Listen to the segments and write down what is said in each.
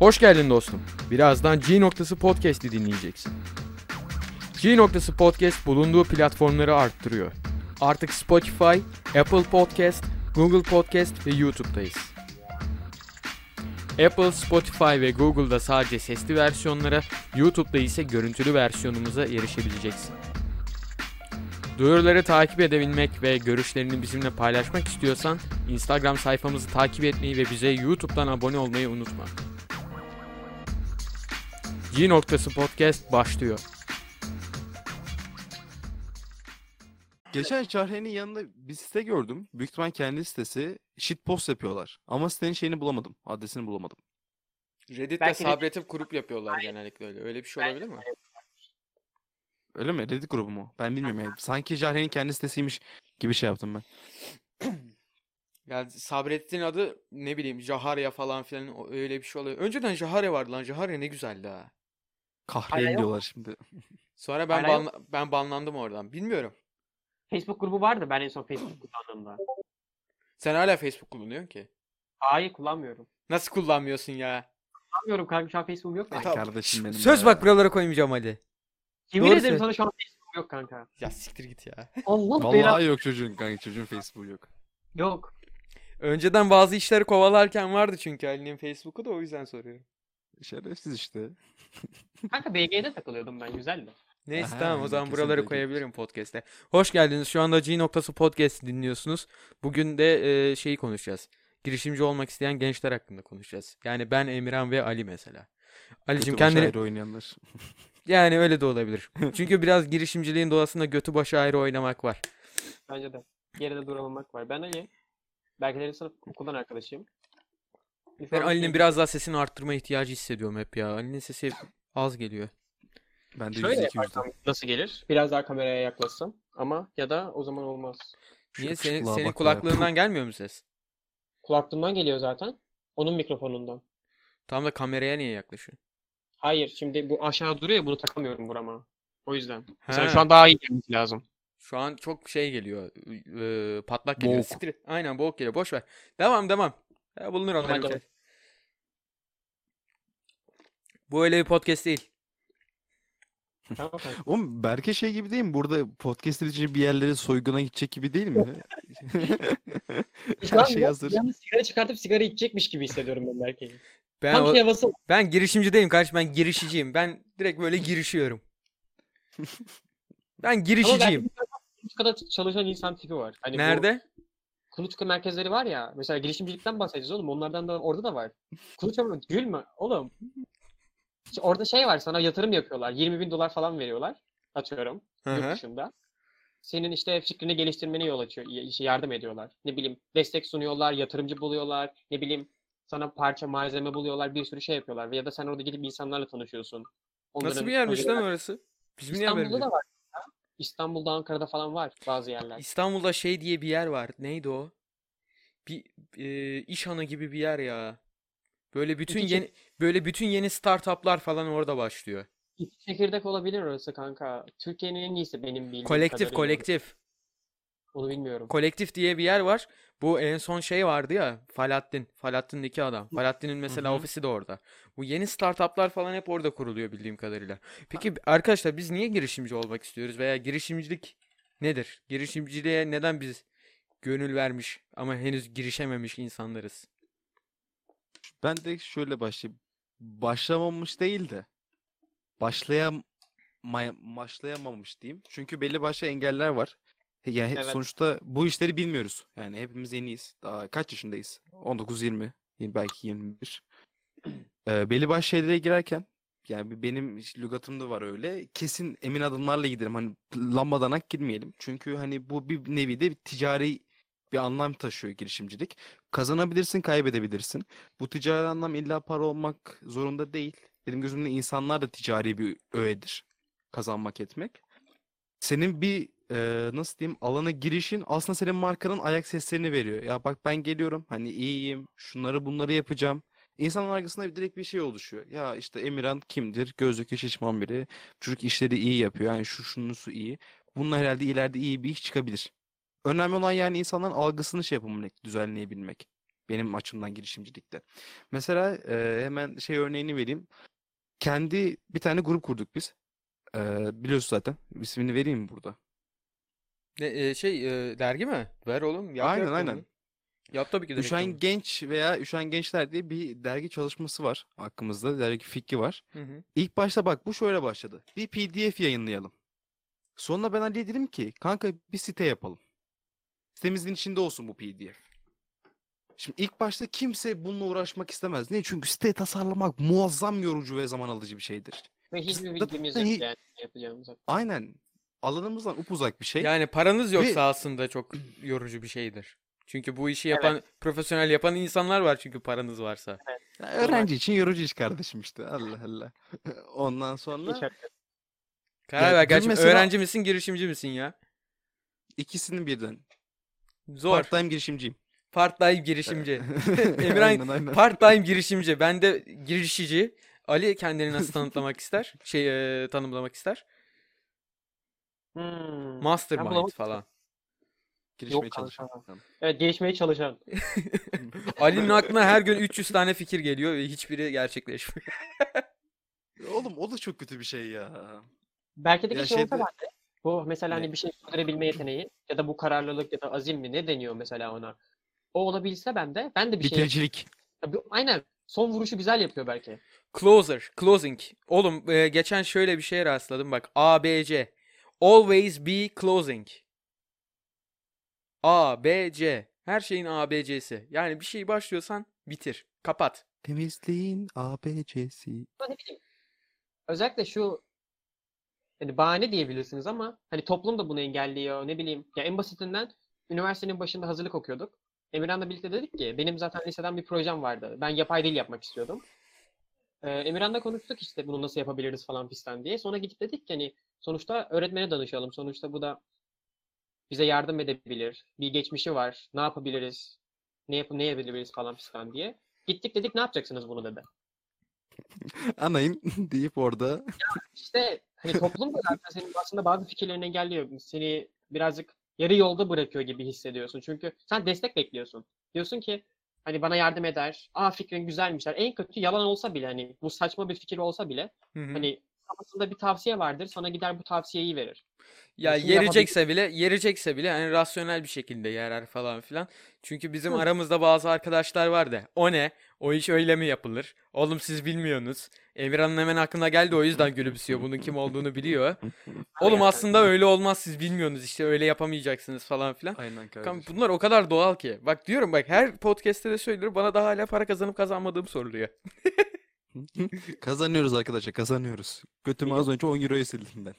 Hoş geldin dostum. Birazdan G noktası podcast'i dinleyeceksin. G noktası podcast bulunduğu platformları arttırıyor. Artık Spotify, Apple Podcast, Google Podcast ve YouTube'dayız. Apple, Spotify ve Google'da sadece sesli versiyonlara, YouTube'da ise görüntülü versiyonumuza erişebileceksin. Duyuruları takip edebilmek ve görüşlerini bizimle paylaşmak istiyorsan Instagram sayfamızı takip etmeyi ve bize YouTube'dan abone olmayı unutma. G noktası podcast başlıyor. Geçen Cahre'nin yanında bir site gördüm. Büyük ihtimal kendi sitesi. Shitpost yapıyorlar. Ama sitenin şeyini bulamadım. Adresini bulamadım. Reddit'te Belki de- sabretip kurup yapıyorlar genellikle öyle. Öyle bir şey olabilir mi? Öyle mi? Reddit grubu mu? Ben bilmiyorum yani. Sanki Cahre'nin kendi sitesiymiş gibi şey yaptım ben. Yani Sabrettin adı ne bileyim Jaharya falan filan öyle bir şey oluyor. Önceden Jaharya vardı lan. Jaharya ne güzeldi ha. Hala yok. diyorlar şimdi. Sonra ben Hala banla- ben banlandım oradan. Bilmiyorum. Facebook grubu vardı ben en son Facebook kullandığımda. Sen hala Facebook kullanıyorsun ki. Hayır kullanmıyorum. Nasıl kullanmıyorsun ya? Kullanmıyorum kanka şu an Facebook'um yok Ay. Tamam. kardeşim benim Söz ya. bak buralara koymayacağım hadi. Yemin doğru ederim söyle. sana şu an Facebook'um yok kanka. Ya siktir git ya. Allah Vallahi belanı. yok çocuğun kanka. Çocuğun Facebook'u yok. Yok. Önceden bazı işleri kovalarken vardı çünkü Ali'nin Facebook'u da o yüzden soruyorum. Şerefsiz işte. Kanka BG'de takılıyordum ben güzeldi. Neyse Aha, tamam o zaman buraları koyabilirim podcast'te. Hoş geldiniz. Şu anda G noktası podcast dinliyorsunuz. Bugün de e, şeyi konuşacağız. Girişimci olmak isteyen gençler hakkında konuşacağız. Yani ben Emirhan ve Ali mesela. Ali'cim Kötü kendini ayrı oynayanlar. yani öyle de olabilir. Çünkü biraz girişimciliğin doğasında götü başı ayrı oynamak var. Bence de. Geride duramamak var. Ben Ali. Belki de sınıf okuldan arkadaşıyım. Şu Ben Ali'nin biraz daha sesini arttırma ihtiyacı hissediyorum hep ya. Ali'nin sesi az geliyor. Ben de Şöyle yaparsam nasıl gelir? Biraz daha kameraya yaklaşsam. Ama ya da o zaman olmaz. Şu Niye senin, yakışıklığa senin bak be. kulaklığından gelmiyor mu ses? Kulaklığımdan geliyor zaten. Onun mikrofonundan. Tam da kameraya niye yaklaşıyorsun? Hayır şimdi bu aşağı duruyor ya bunu takamıyorum burama. O yüzden. Mesela He. şu an daha iyi gelmesi lazım. Şu an çok şey geliyor. e, patlak geliyor. Boğuk. Aynen boğuk geliyor. Boş ver. Devam devam. Ya bulunur onların Hadi. şey. Bu öyle bir podcast değil. Tamam. Oğlum Berke şey gibi değil mi? Burada podcast edici bir yerlere soyguna gidecek gibi değil mi? Şu Her an şey hazır. yalnız sigara çıkartıp sigara içecekmiş gibi hissediyorum ben belki. Ben Tam o- şey havası. ben girişimci değilim kardeşim. Ben girişiciyim. Ben direkt böyle girişiyorum. Ben girişiciyim. kuluçkada çalışan insan tipi var. Hani bu Nerede? kuluçka merkezleri var ya. Mesela girişimcilikten bahsedeceğiz oğlum. Onlardan da orada da var. Kuluçka gülme oğlum. İşte Orada şey var sana yatırım yapıyorlar. 20 bin dolar falan veriyorlar. Atıyorum. Hı yurt dışında. Senin işte fikrini geliştirmene yol açıyor, yardım ediyorlar. Ne bileyim destek sunuyorlar, yatırımcı buluyorlar, ne bileyim sana parça malzeme buluyorlar, bir sürü şey yapıyorlar. Ya da sen orada gidip insanlarla tanışıyorsun. Nasıl Onların bir yermiş lan orası? Bizim İstanbul'da da var. İstanbul'da, Ankara'da falan var bazı yerler. İstanbul'da şey diye bir yer var. Neydi o? Bir e, iş hanı gibi bir yer ya. Böyle bütün İki yeni böyle bütün yeni startuplar falan orada başlıyor. İki çekirdek olabilir orası kanka. Türkiye'nin en iyisi benim bildiğim Kolektif kadarıyla. kolektif. Onu bilmiyorum. Kolektif diye bir yer var. Bu en son şey vardı ya. Falattin. Falattin'in iki adam. Falattin'in mesela hı. ofisi de orada. Bu yeni startuplar falan hep orada kuruluyor bildiğim kadarıyla. Peki arkadaşlar biz niye girişimci olmak istiyoruz veya girişimcilik nedir? Girişimciliğe neden biz gönül vermiş ama henüz girişememiş insanlarız? Ben de şöyle başlayayım. Başlamamış değil de başlayam başlayamamış diyeyim. Çünkü belli başlı engeller var. Yani Evet. sonuçta bu işleri bilmiyoruz. Yani hepimiz yeniyiz. Daha kaç yaşındayız? 19 20, yirmi- belki 21. Ee, belli başlı şeylere girerken yani benim lügatımda var öyle. Kesin emin adımlarla giderim. Hani lambadanak girmeyelim. Çünkü hani bu bir nevi de bir ticari bir anlam taşıyor girişimcilik. Kazanabilirsin, kaybedebilirsin. Bu ticari anlam illa para olmak zorunda değil. Benim gözümde insanlar da ticari bir öğedir. Kazanmak etmek. Senin bir eee, nasıl diyeyim alana girişin aslında senin markanın ayak seslerini veriyor. Ya bak ben geliyorum hani iyiyim şunları bunları yapacağım. İnsanın arkasında direkt bir şey oluşuyor. Ya işte Emirhan kimdir? Gözlüklü şişman biri. Çocuk işleri iyi yapıyor. Yani şu şunusu iyi. Bununla herhalde ileride iyi bir iş çıkabilir. Önemli olan yani insanların algısını şey yapabilmek, düzenleyebilmek. Benim açımdan girişimcilikte. Mesela e, hemen şey örneğini vereyim. Kendi bir tane grup kurduk biz. E, biliyorsun zaten. İsmini vereyim mi burada? Ne, e, şey e, dergi mi? Ver oğlum. Yap Aynen, yap aynen. Yap tabii ki de Üşen. Genç veya Üşen Gençler diye bir dergi çalışması var hakkımızda. Dergi fikri var. Hı hı. İlk başta bak bu şöyle başladı. Bir PDF yayınlayalım. Sonra ben Ali'ye dedim ki kanka bir site yapalım. Sitemizin içinde olsun bu PDF. Şimdi ilk başta kimse bununla uğraşmak istemez. Niye? Çünkü site tasarlamak muazzam yorucu ve zaman alıcı bir şeydir. Ve hiçbir bilgimiz yok yani ne yapacağımıza. Aynen. Alanımızdan upuzak bir şey. Yani paranız yoksa Ve- aslında çok yorucu bir şeydir. Çünkü bu işi yapan, profesyonel yapan insanlar var çünkü paranız varsa. Ya öğrenci için yorucu iş kardeşim işte. Allah Allah. Ondan sonra. Karar ver mesela- öğrenci misin, girişimci misin ya? ikisinin birden. Zor. Part-time girişimciyim. Part-time girişimci. Emirhan Aynen aynen. part-time girişimci. Ben de girişici. Ali kendini nasıl tanıtlamak ister? Şey e, tanımlamak ister. Hmm. Mastermind falan. Girişmeye Yok çalışıyorum. Evet gelişmeye çalışan. Ali'nin aklına her gün 300 tane fikir geliyor ve hiçbiri gerçekleşmiyor. Oğlum o da çok kötü bir şey ya. Belki de Ya şey olsa şeyde- bende. Bu mesela hani bir şey sürdürebilme yeteneği ya da bu kararlılık ya da azim mi ne deniyor mesela ona. O olabilse bende ben de bir şey Bitiricilik. Tabii, aynen son vuruşu güzel yapıyor belki. Closer, closing. Oğlum e, geçen şöyle bir şeye rastladım bak. ABC. Always be closing. A, B, C. Her şeyin ABC'si. Yani bir şey başlıyorsan bitir. Kapat. Temizliğin ABC'si. Ama ne bileyim. Özellikle şu hani bahane diyebilirsiniz ama hani toplum da bunu engelliyor. Ne bileyim. Ya en basitinden üniversitenin başında hazırlık okuyorduk. Emirhan'la birlikte dedik ki benim zaten liseden bir projem vardı. Ben yapay dil yapmak istiyordum. Ee, Emirhan'la konuştuk işte bunu nasıl yapabiliriz falan fistan diye. Sonra gidip dedik ki hani sonuçta öğretmene danışalım. Sonuçta bu da bize yardım edebilir. Bir geçmişi var. Ne yapabiliriz? Ne yap ne yapabiliriz falan fistan diye. Gittik dedik ne yapacaksınız bunu dedi. Anayım deyip orada İşte hani toplum da zaten senin aslında bazı fikirlerini engelliyor. Seni birazcık yarı yolda bırakıyor gibi hissediyorsun. Çünkü sen destek bekliyorsun. Diyorsun ki hani bana yardım eder. Aa fikrin güzelmişler. En kötü yalan olsa bile hani bu saçma bir fikir olsa bile Hı hı. hani kafasında bir tavsiye vardır. Sana gider bu tavsiyeyi verir. Ya yapabilir- yerecekse bile yerecekse bile hani rasyonel bir şekilde yerer falan filan. Çünkü bizim Hı. aramızda bazı arkadaşlar var da o ne? O iş öyle mi yapılır? Oğlum siz bilmiyorsunuz. Emirhan'ın hemen aklına geldi o yüzden gülümsüyor. Bunun kim olduğunu biliyor. Oğlum aslında öyle olmaz siz bilmiyorsunuz işte öyle yapamayacaksınız falan filan. Aynen kardeşim. bunlar o kadar doğal ki. Bak diyorum bak her podcast'te de söylüyorum bana daha hala para kazanıp kazanmadığım soruluyor. Kazanıyoruz arkadaşlar kazanıyoruz. Götümü az önce 10 euroya sildim ben.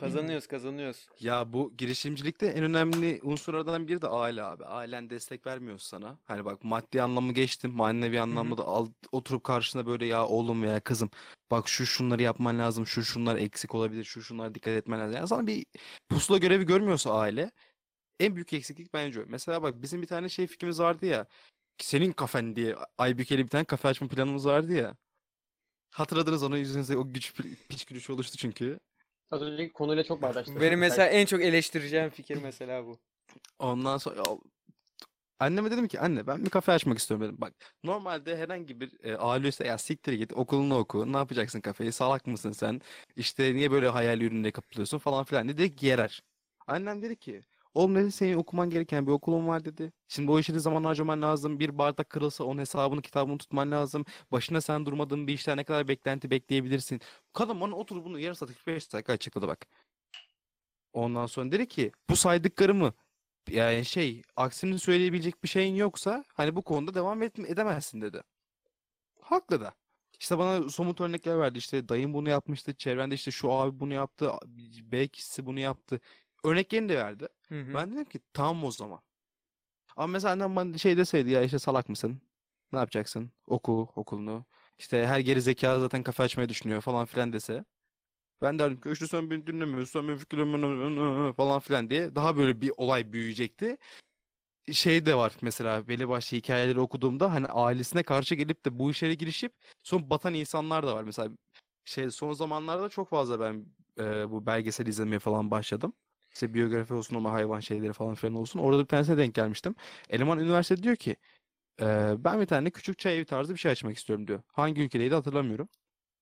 Kazanıyoruz kazanıyoruz. Ya bu girişimcilikte en önemli unsurlardan biri de aile abi. Ailen destek vermiyor sana. Hani bak maddi anlamı geçtim. Manevi anlamda da al, oturup karşına böyle ya oğlum veya kızım bak şu şunları yapman lazım. Şu şunlar eksik olabilir. Şu şunlara dikkat etmen lazım. Yani sana bir pusula görevi görmüyorsa aile en büyük eksiklik bence o. Mesela bak bizim bir tane şey fikrimiz vardı ya. Senin kafen diye Aybüke'li bir tane kafe açma planımız vardı ya. Hatırladınız onu yüzünüzde o güç piç gülüş oluştu çünkü. Az önceki konuyla çok bağdaştı. Benim mesela en çok eleştireceğim fikir mesela bu. Ondan sonra ya, anneme dedim ki anne ben bir kafe açmak istiyorum dedim. Bak normalde herhangi bir e, aile üyesi ya siktir git okulunu oku ne yapacaksın kafeyi salak mısın sen işte niye böyle hayal ürününe kapılıyorsun falan filan dedi gerer. Annem dedi ki oğlum dedi senin okuman gereken bir okulun var dedi. Şimdi o işe de zaman harcaman lazım. Bir bardak kırılsa onun hesabını kitabını tutman lazım. Başına sen durmadığın bir işten ne kadar beklenti bekleyebilirsin. Kadın bana oturup bunu yarım saat 45 dakika açıkladı bak. Ondan sonra dedi ki bu saydıklarımı yani şey aksini söyleyebilecek bir şeyin yoksa hani bu konuda devam et, edemezsin dedi. Haklı da. İşte bana somut örnekler verdi. İşte dayım bunu yapmıştı. Çevrende işte şu abi bunu yaptı. B kişisi bunu yaptı. Örneklerini de verdi. Hı hı. Ben dedim ki tamam o zaman. Ama mesela annem bana şey deseydi ya işte salak mısın? Ne yapacaksın? Oku okulunu. İşte her geri zeka zaten kafe açmayı düşünüyor falan filan dese. Ben derdim ki işte sen beni dinlemiyorsun, sen benim fikrimi falan filan diye daha böyle bir olay büyüyecekti. Şey de var mesela belli başlı hikayeleri okuduğumda hani ailesine karşı gelip de bu işlere girişip son batan insanlar da var. Mesela şey son zamanlarda çok fazla ben e, bu belgesel izlemeye falan başladım. İşte biyografi olsun ama hayvan şeyleri falan filan olsun. Orada bir tanesine denk gelmiştim. Eleman üniversitede diyor ki "Eee, ben bir tane küçük çay evi tarzı bir şey açmak istiyorum diyor. Hangi ülkedeydi hatırlamıyorum.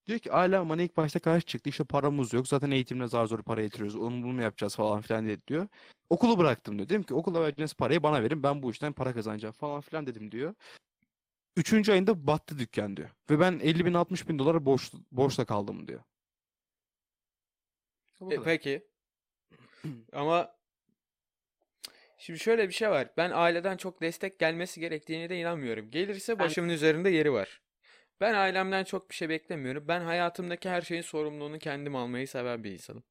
Diyor ki ailem bana ilk başta karşı çıktı. İşte paramız yok. Zaten eğitimle zar zor para yatırıyoruz. Onu bunu mu yapacağız falan filan dedi diyor. Okulu bıraktım diyor. Dedim ki okula vereceğiniz parayı bana verin. Ben bu işten para kazanacağım falan filan dedim diyor. Üçüncü ayında battı dükkan diyor. Ve ben 50 bin 60 bin dolar borç, borçla kaldım diyor. E, peki. Ama şimdi şöyle bir şey var. Ben aileden çok destek gelmesi gerektiğine de inanmıyorum. Gelirse başımın üzerinde yeri var. Ben ailemden çok bir şey beklemiyorum. Ben hayatımdaki her şeyin sorumluluğunu kendim almayı seven bir insanım.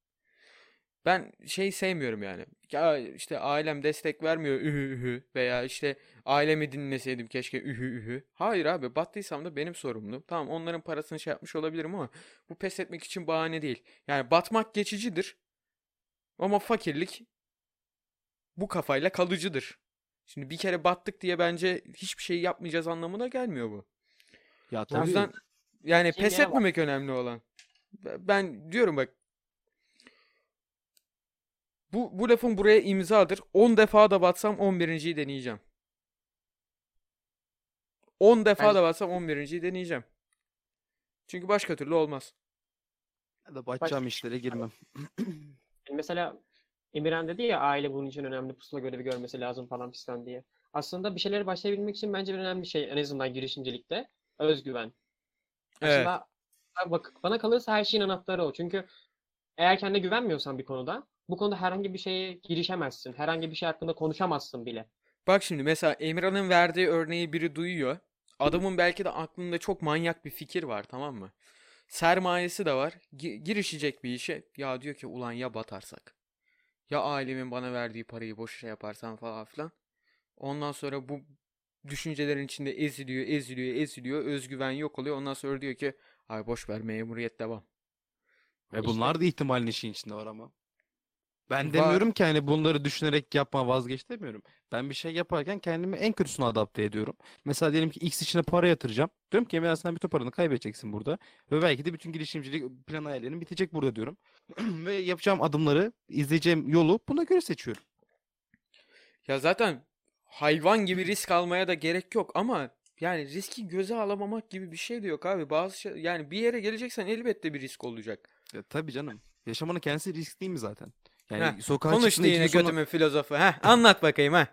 Ben şey sevmiyorum yani. Ya işte ailem destek vermiyor ühü ühü veya işte ailemi dinleseydim keşke ühü ühü. Hayır abi battıysam da benim sorumluluğum. Tamam onların parasını şey yapmış olabilirim ama bu pes etmek için bahane değil. Yani batmak geçicidir. Ama fakirlik bu kafayla kalıcıdır. Şimdi bir kere battık diye bence hiçbir şey yapmayacağız anlamına gelmiyor bu. Ya O tabii. yüzden yani Şimdi pes gene bak- etmemek önemli olan. Ben- diyorum bak. Bu, bu lafın buraya imzadır. 10 defa da batsam 11.yi deneyeceğim. 10 defa Bence- da batsam 11.yi deneyeceğim. Çünkü başka türlü olmaz. Ya da batacağım işlere girmem. Yani Mesela Emirhan dedi ya aile bunun için önemli pusula görevi görmesi lazım falan fistan diye. Aslında bir şeylere başlayabilmek için bence bir önemli şey en azından girişimcilikte özgüven. Evet. Aslında bak bana kalırsa her şeyin anahtarı o. Çünkü eğer kendine güvenmiyorsan bir konuda bu konuda herhangi bir şeye girişemezsin. Herhangi bir şey hakkında konuşamazsın bile. Bak şimdi mesela Emirhan'ın verdiği örneği biri duyuyor. Adamın belki de aklında çok manyak bir fikir var tamam mı? Sermayesi de var. Gi- girişecek bir işe. Ya diyor ki ulan ya batarsak? Ya ailemin bana verdiği parayı boşa yaparsam falan filan. Ondan sonra bu düşüncelerin içinde eziliyor, eziliyor, eziliyor. Özgüven yok oluyor. Ondan sonra diyor ki ay boş ver memuriyet devam. Ve İşte- bunlar da ihtimalin işin içinde var ama. Ben demiyorum ki hani bunları düşünerek yapma vazgeç demiyorum. Ben bir şey yaparken kendimi en kötüsüne adapte ediyorum. Mesela diyelim ki X içine para yatıracağım. Diyorum ki Emre sen bütün paranı kaybedeceksin burada. Ve belki de bütün girişimcilik plan hayallerin bitecek burada diyorum. Ve yapacağım adımları, izleyeceğim yolu buna göre seçiyorum. Ya zaten hayvan gibi risk almaya da gerek yok ama yani riski göze alamamak gibi bir şey de yok abi. Bazı şey, yani bir yere geleceksen elbette bir risk olacak. Ya, tabii canım. Yaşamanın kendisi risk değil mi zaten? Yani Heh, sokağa Konuştu çıktığında yine sonra- götümün filozofu. Heh, anlat bakayım ha.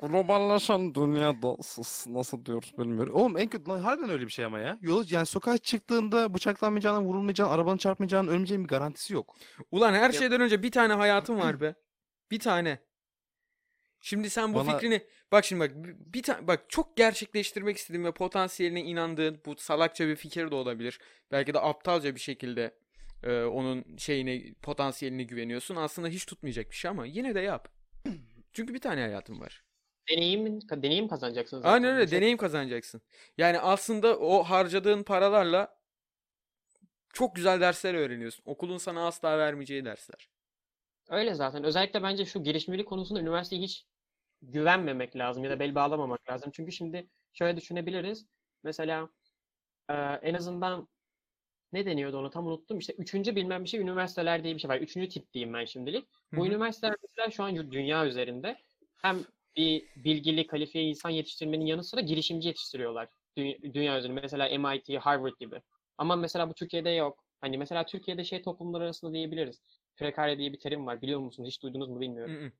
Globalleşen dünyada sus- nasıl diyoruz bilmiyorum. Oğlum en kötü lan harbiden öyle bir şey ama ya. Yolu yani sokağa çıktığında bıçaklanmayacağına, vurulmayacağına, arabanı çarpmayacağının, ölmeyeceğinin bir garantisi yok. Ulan her şeyden önce bir tane hayatım var be. Bir tane. Şimdi sen bu Bana- fikrini bak şimdi bak bir, bir tane bak çok gerçekleştirmek istediğin ve potansiyeline inandığın bu salakça bir fikir de olabilir. Belki de aptalca bir şekilde e, onun şeyine potansiyeline güveniyorsun. Aslında hiç tutmayacak bir şey ama yine de yap. Çünkü bir tane hayatım var. Deneyim, deneyim kazanacaksın zaten. Aynen öyle çok- deneyim kazanacaksın. Yani aslında o harcadığın paralarla çok güzel dersler öğreniyorsun. Okulun sana asla vermeyeceği dersler. Öyle zaten. Özellikle bence şu girişimcilik konusunda üniversiteye hiç güvenmemek lazım ya da bel bağlamamak lazım. Çünkü şimdi şöyle düşünebiliriz. Mesela e, en azından ne deniyordu onu tam unuttum. İşte üçüncü bilmem bir şey üniversiteler diye bir şey var. Üçüncü tip diyeyim ben şimdilik. Bu hı. üniversiteler mesela şu an dünya üzerinde hem bir bilgili, kalifiye insan yetiştirmenin yanı sıra girişimci yetiştiriyorlar. Dü- dünya üzerinde. Mesela MIT, Harvard gibi. Ama mesela bu Türkiye'de yok. Hani mesela Türkiye'de şey toplumlar arasında diyebiliriz. Prekarya diye bir terim var. Biliyor musunuz? Hiç duydunuz mu bilmiyorum.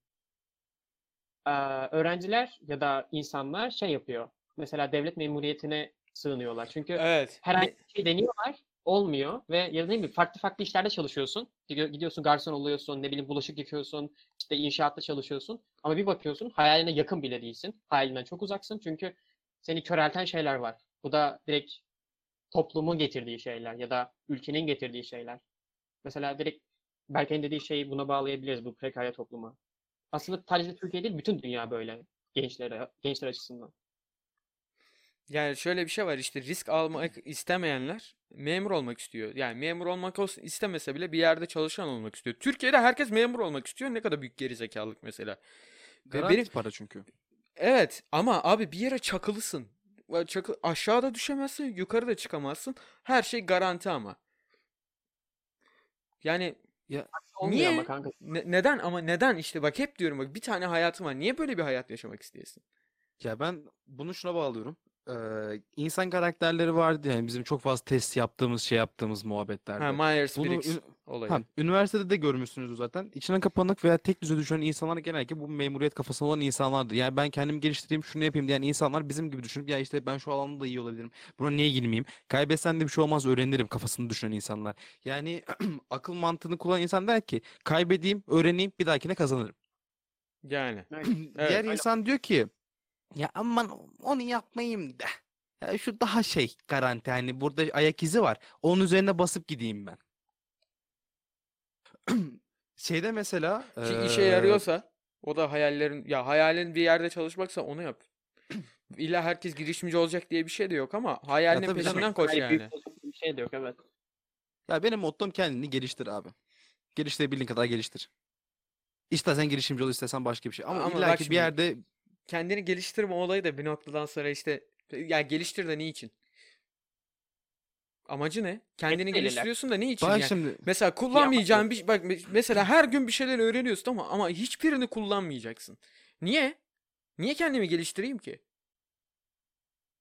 Ee, öğrenciler ya da insanlar şey yapıyor. Mesela devlet memuriyetine sığınıyorlar. Çünkü Evet. herhangi bir şey deniyorlar, olmuyor ve ya da ne bileyim farklı farklı işlerde çalışıyorsun. Gidiyor- Gidiyorsun garson oluyorsun, ne bileyim bulaşık yıkıyorsun, işte inşaatta çalışıyorsun. Ama bir bakıyorsun hayaline yakın bile değilsin. Hayalinden çok uzaksın çünkü seni körelten şeyler var. Bu da direkt toplumun getirdiği şeyler ya da ülkenin getirdiği şeyler. Mesela direkt Berkay'ın dediği şeyi buna bağlayabiliriz bu prekarya topluma. Aslında sadece Türkiye değil bütün dünya böyle gençlere, gençler açısından. Yani şöyle bir şey var işte risk almak istemeyenler memur olmak istiyor. Yani memur olmak olsun istemese bile bir yerde çalışan olmak istiyor. Türkiye'de herkes memur olmak istiyor. Ne kadar büyük gerizekalılık mesela. Garanti benim para çünkü. evet ama abi bir yere çakılısın. Ve Çakı aşağıda düşemezsin, yukarı da çıkamazsın. Her şey garanti ama. Yani Olmuyor Niye? ama kanka. Ne- neden ama neden işte bak hep diyorum bak bir tane hayatım var. Niye böyle bir hayat yaşamak isteyesin? Ya ben bunu şuna bağlıyorum. Ee, insan karakterleri vardı yani bizim çok fazla test yaptığımız şey yaptığımız muhabbetlerde. Ha Myers Bunu Briggs ün- olayı. Ha, üniversitede de görmüşsünüzdür zaten. İçine kapanık veya tek düze düşünen insanlar genellikle bu memuriyet kafasında olan insanlardı. Yani ben kendimi geliştireyim, şunu yapayım diyen insanlar bizim gibi düşünüp ya işte ben şu alanda da iyi olabilirim. Buna niye girmeyeyim? Kaybetsem de bir şey olmaz öğrenirim kafasını düşünen insanlar. Yani akıl mantığını kullanan insan der ki kaybedeyim, öğreneyim, bir dahakine kazanırım. Yani. Evet. Diğer öyle. insan diyor ki ya aman onu yapmayayım da. Ya şu daha şey garanti hani burada ayak izi var. Onun üzerine basıp gideyim ben. Şeyde mesela Ki işe eee, yarıyorsa o da hayallerin ya hayalin bir yerde çalışmaksa onu yap. İlla herkes girişimci olacak diye bir şey de yok ama hayalinin tabii canım. peşinden koş Yani büyük yani. olacak bir şey de yok evet. ya benim mottom kendini geliştir abi. Geliştirebildiğin kadar geliştir. İstersen girişimci ol istersen başka bir şey. Ama, Ama bak illa ki bir şimdi, yerde Kendini geliştirme olayı da bir noktadan sonra işte ya geliştir de niçin? Amacı ne? Kendini belirler. geliştiriyorsun da ne için bak yani? şimdi Mesela kullanmayacağın bir bak me- mesela her gün bir şeyler öğreniyorsun ama ama hiçbirini kullanmayacaksın. Niye? Niye kendimi geliştireyim ki?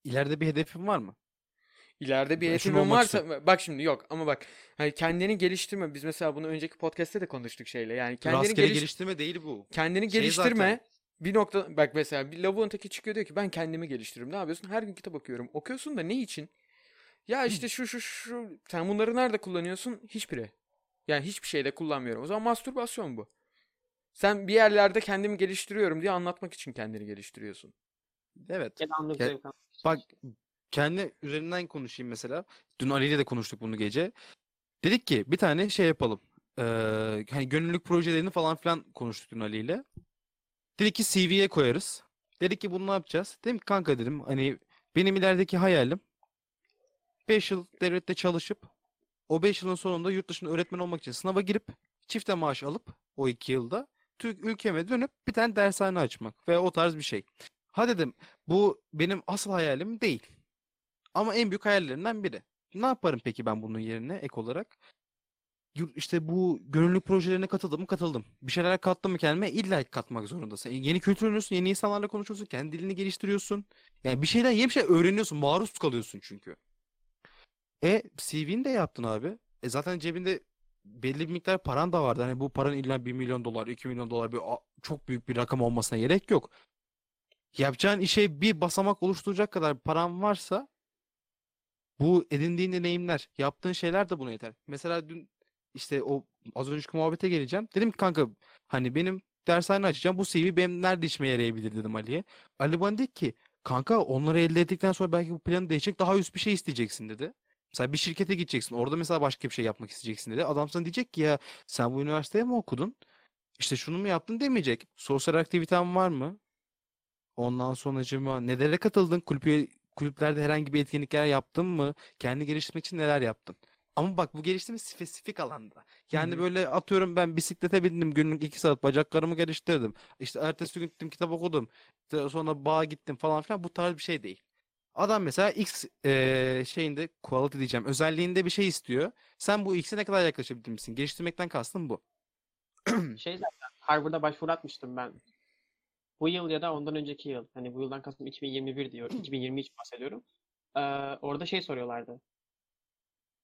ileride bir hedefin var mı? İleride bir olmak varsa bak şimdi yok ama bak hani kendini geliştirme. Biz mesela bunu önceki podcast'te de konuştuk şeyle. Yani kendini Rastgele geliş- geliştirme değil bu. kendini Şey geliştirme. zaten- Bir nokta bak mesela bir lavuğun teki çıkıyor diyor ki ben kendimi geliştiririm. Ne yapıyorsun? Her gün kitap okuyorum. Okuyorsun da ne için? Ya işte şu şu şu sen bunları nerede kullanıyorsun? Hiçbiri. Yani hiçbir şeyde kullanmıyorum. O zaman mastürbasyon bu. Sen bir yerlerde kendimi geliştiriyorum diye anlatmak için kendini geliştiriyorsun. Evet. İçin. Bak kendi üzerinden konuşayım mesela. Dün Ali ile de konuştuk bunu gece. Dedik ki bir tane şey yapalım. Ee, hani gönüllülük projelerini falan filan konuştuk dün Ali ile. Dedik ki CV'ye koyarız. Dedik ki bunu ne yapacağız? Dedim ki kanka dedim hani benim ilerideki hayalim 5 yıl devlette çalışıp o 5 yılın sonunda yurt dışında öğretmen olmak için sınava girip çifte maaş alıp o 2 yılda Türk ülkeme dönüp bir tane dershane açmak ve o tarz bir şey. Ha dedim bu benim asıl hayalim değil. Ama en büyük hayallerimden biri. Ne yaparım peki ben bunun yerine ek olarak? İşte bu gönüllülük projelerine katıldım mı katıldım. Bir şeyler kattım mı kendime illa katmak zorundasın. Yeni kültür öğreniyorsun, yeni insanlarla konuşuyorsun, kendi dilini geliştiriyorsun. Yani bir şeyden yeni bir şey öğreniyorsun, maruz kalıyorsun çünkü. E CV'ni de yaptın abi. E zaten cebinde belli bir miktar paran da vardı. Hani bu paranın illa 1 milyon dolar, 2 milyon dolar bir çok büyük bir rakam olmasına gerek yok. Yapacağın işe bir basamak oluşturacak kadar paran varsa bu edindiğin deneyimler, yaptığın şeyler de buna yeter. Mesela dün işte o az önceki muhabbete geleceğim. Dedim ki kanka hani benim dershane açacağım. Bu CV benim nerede işime yarayabilir dedim Ali'ye. Ali bana dedi ki kanka onları elde ettikten sonra belki bu planı değişecek daha üst bir şey isteyeceksin dedi. Mesela bir şirkete gideceksin. Orada mesela başka bir şey yapmak isteyeceksin dedi. Adam sana diyecek ki ya sen bu üniversiteye mi okudun? İşte şunu mu yaptın demeyecek. Sosyal aktiviten var mı? Ondan sonracığıma nelere katıldın? Kulüp kulüplerde herhangi bir etkinlikler yaptın mı? Kendi geliştirmek için neler yaptın? Ama bak bu geliştirme spesifik alanda. Yani hı. böyle atıyorum ben bisiklete bindim günlük 2 saat bacaklarımı geliştirdim. İşte ertesi gün gittim kitap okudum. İşte sonra bağa gittim falan filan bu tarz bir şey değil. Adam mesela X eee, şeyinde quality diyeceğim özelliğinde bir şey istiyor. Sen bu X'e ne kadar yaklaşabildin misin? Geliştirmekten kastım bu. Şey zaten Harvard'a başvuru atmıştım ben. Bu yıl ya da ondan önceki yıl. Hani bu yıldan kastım 2021 diyor. 2023 bahsediyorum. Ee, orada şey soruyorlardı.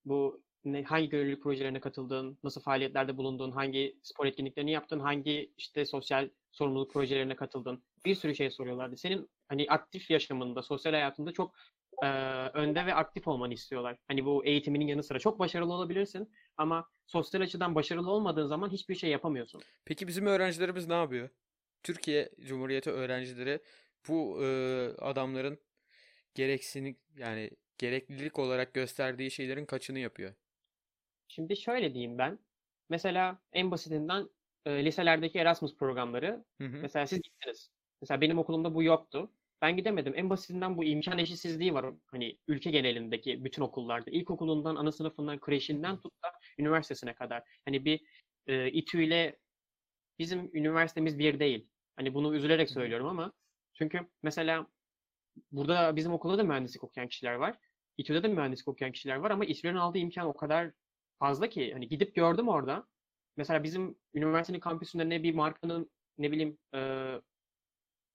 Bu ne, hangi gönüllülük projelerine katıldın, nasıl faaliyetlerde bulundun, hangi spor etkinliklerini yaptın, hangi işte sosyal sorumluluk projelerine katıldın. Bir sürü şey soruyorlardı. Senin hani aktif yaşamında, sosyal hayatında çok e, önde ve aktif olmanı istiyorlar. Hani bu eğitiminin yanı sıra çok başarılı olabilirsin ama sosyal açıdan başarılı olmadığın zaman hiçbir şey yapamıyorsun. Peki bizim öğrencilerimiz ne yapıyor? Türkiye Cumhuriyeti öğrencileri bu e, adamların gereksinik yani gereklilik olarak gösterdiği şeylerin kaçını yapıyor? Şimdi şöyle diyeyim ben. Mesela en basitinden e, liselerdeki Erasmus programları. Hı hı. Mesela siz gittiniz. Mesela benim okulumda bu yoktu. Ben gidemedim. En basitinden bu imkan eşitsizliği var. Hani ülke genelindeki bütün okullarda. İlkokulundan, ana sınıfından, kreşinden tut da üniversitesine kadar. Hani bir e, İTÜ ile bizim üniversitemiz bir değil. Hani bunu üzülerek söylüyorum ama çünkü mesela burada bizim okulda da mühendislik okuyan kişiler var. İTÜ'de de mühendislik okuyan kişiler var ama İTÜ'lerin aldığı imkan o kadar fazla ki hani gidip gördüm orada. mesela bizim üniversitenin kampüsünde ne bir markanın ne bileyim eee,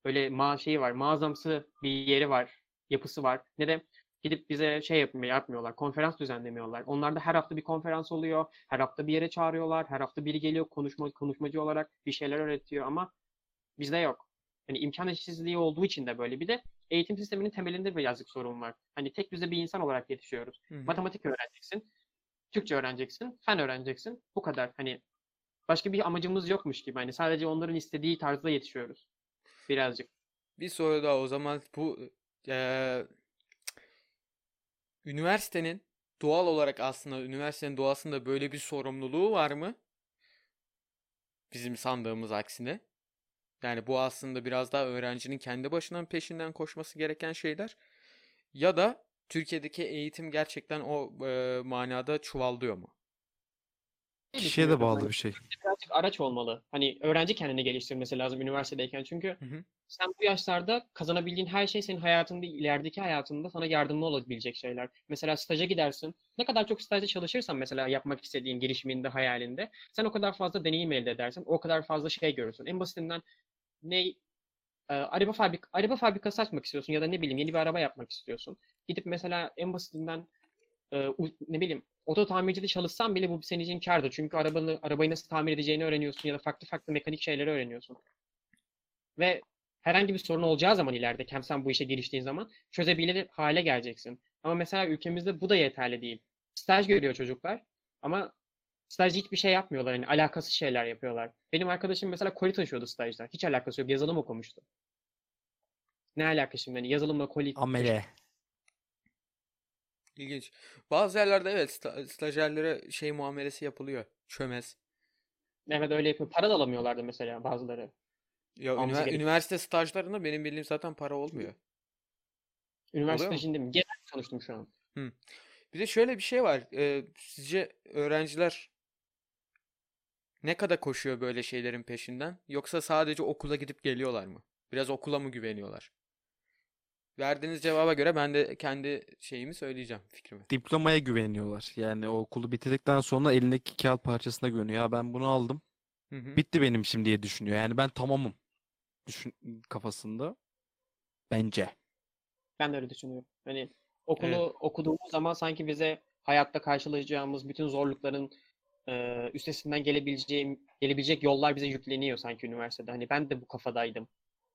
böyle ma şeyi var, mağazamsı bir yeri var, yapısı var. Ne de gidip bize şey yapmıyor, yapmıyorlar, konferans düzenlemiyorlar. Onlarda her hafta bir konferans oluyor, her hafta bir yere çağırıyorlar, her hafta biri geliyor konuşma, konuşmacı olarak bir şeyler öğretiyor ama bizde yok. Yani imkan eşitsizliği olduğu için de böyle. Bir de eğitim sisteminin temelinde birazcık sorun var. Hani tek düze bir insan olarak yetişiyoruz. Hı hı. Matematik öğreneceksin, Türkçe öğreneceksin, fen öğreneceksin. Bu kadar. Hani başka bir amacımız yokmuş gibi. Hani sadece onların istediği tarzda yetişiyoruz. Birazcık. Bir soru daha o zaman bu eee, üniversitenin doğal olarak aslında üniversitenin doğasında böyle bir sorumluluğu var mı? Bizim sandığımız aksine. Yani bu aslında biraz daha öğrencinin kendi başına peşinden koşması gereken şeyler. Ya da Türkiye'deki eğitim gerçekten o eee, manada çuvallıyor mu? Kişiye de bağlı bir şey. birazcık araç olmalı. Hani öğrenci kendini geliştirmesi lazım üniversitedeyken. Çünkü Hı hı. sen bu yaşlarda kazanabildiğin her şey senin hayatında, ilerideki hayatında sana yardımcı olabilecek şeyler. Mesela staja gidersin. Ne kadar çok stajda çalışırsan mesela yapmak istediğin girişiminde, hayalinde, sen o kadar fazla deneyim elde edersin. O kadar fazla şey görürsün. En basitinden ne e, araba fabrik araba fabrikası açmak istiyorsun ya da ne bileyim yeni bir araba yapmak istiyorsun. Gidip mesela en basitinden e, ne bileyim oto tamircide çalışsan bile bu senin için kârdır. Çünkü arabanı arabayı nasıl tamir edeceğini öğreniyorsun ya da farklı farklı mekanik şeyleri öğreniyorsun. Ve herhangi bir sorun olacağı zaman ileride hem sen bu işe giriştiğin zaman çözebilir hale geleceksin. Ama mesela ülkemizde bu da yeterli değil. Staj görüyor çocuklar ama stajda hiçbir şey yapmıyorlar. Yani alakasız şeyler yapıyorlar. Benim arkadaşım mesela koli taşıyordu stajda. Hiç alakası yok. Yazılım okumuştu. Ne alaka şimdi? Hani yazılımla koli Amele. İlginç. Bazı yerlerde evet sta- stajyerlere şey muamelesi yapılıyor. Çömez. Evet öyle yapıyor. Para da alamıyorlardı mesela bazıları. Ya ünivers- gerek- üniversite stajlarında benim bildiğim zaten para olmuyor. Üniversite mu? stajında mi? Genel konuştum şu an. Bir de şöyle bir şey var. Ee, sizce öğrenciler ne kadar koşuyor böyle şeylerin peşinden? Yoksa sadece okula gidip geliyorlar mı? Biraz okula mı güveniyorlar? Verdiğiniz cevaba göre ben de kendi şeyimi söyleyeceğim, fikrimi. Diplomaya güveniyorlar. Yani o okulu bitirdikten sonra elindeki kağıt parçasına güveniyor. Ya ben bunu aldım. Hı hı. Bitti benim şimdi diye düşünüyor. Yani ben tamamım. Düşün kafasında. Bence. Ben de öyle düşünüyorum. Hani okulu Evet. okuduğumuz zaman sanki bize hayatta karşılayacağımız bütün zorlukların e, üstesinden gelebileceğim, gelebilecek yollar bize yükleniyor sanki üniversitede. Hani ben de bu kafadaydım.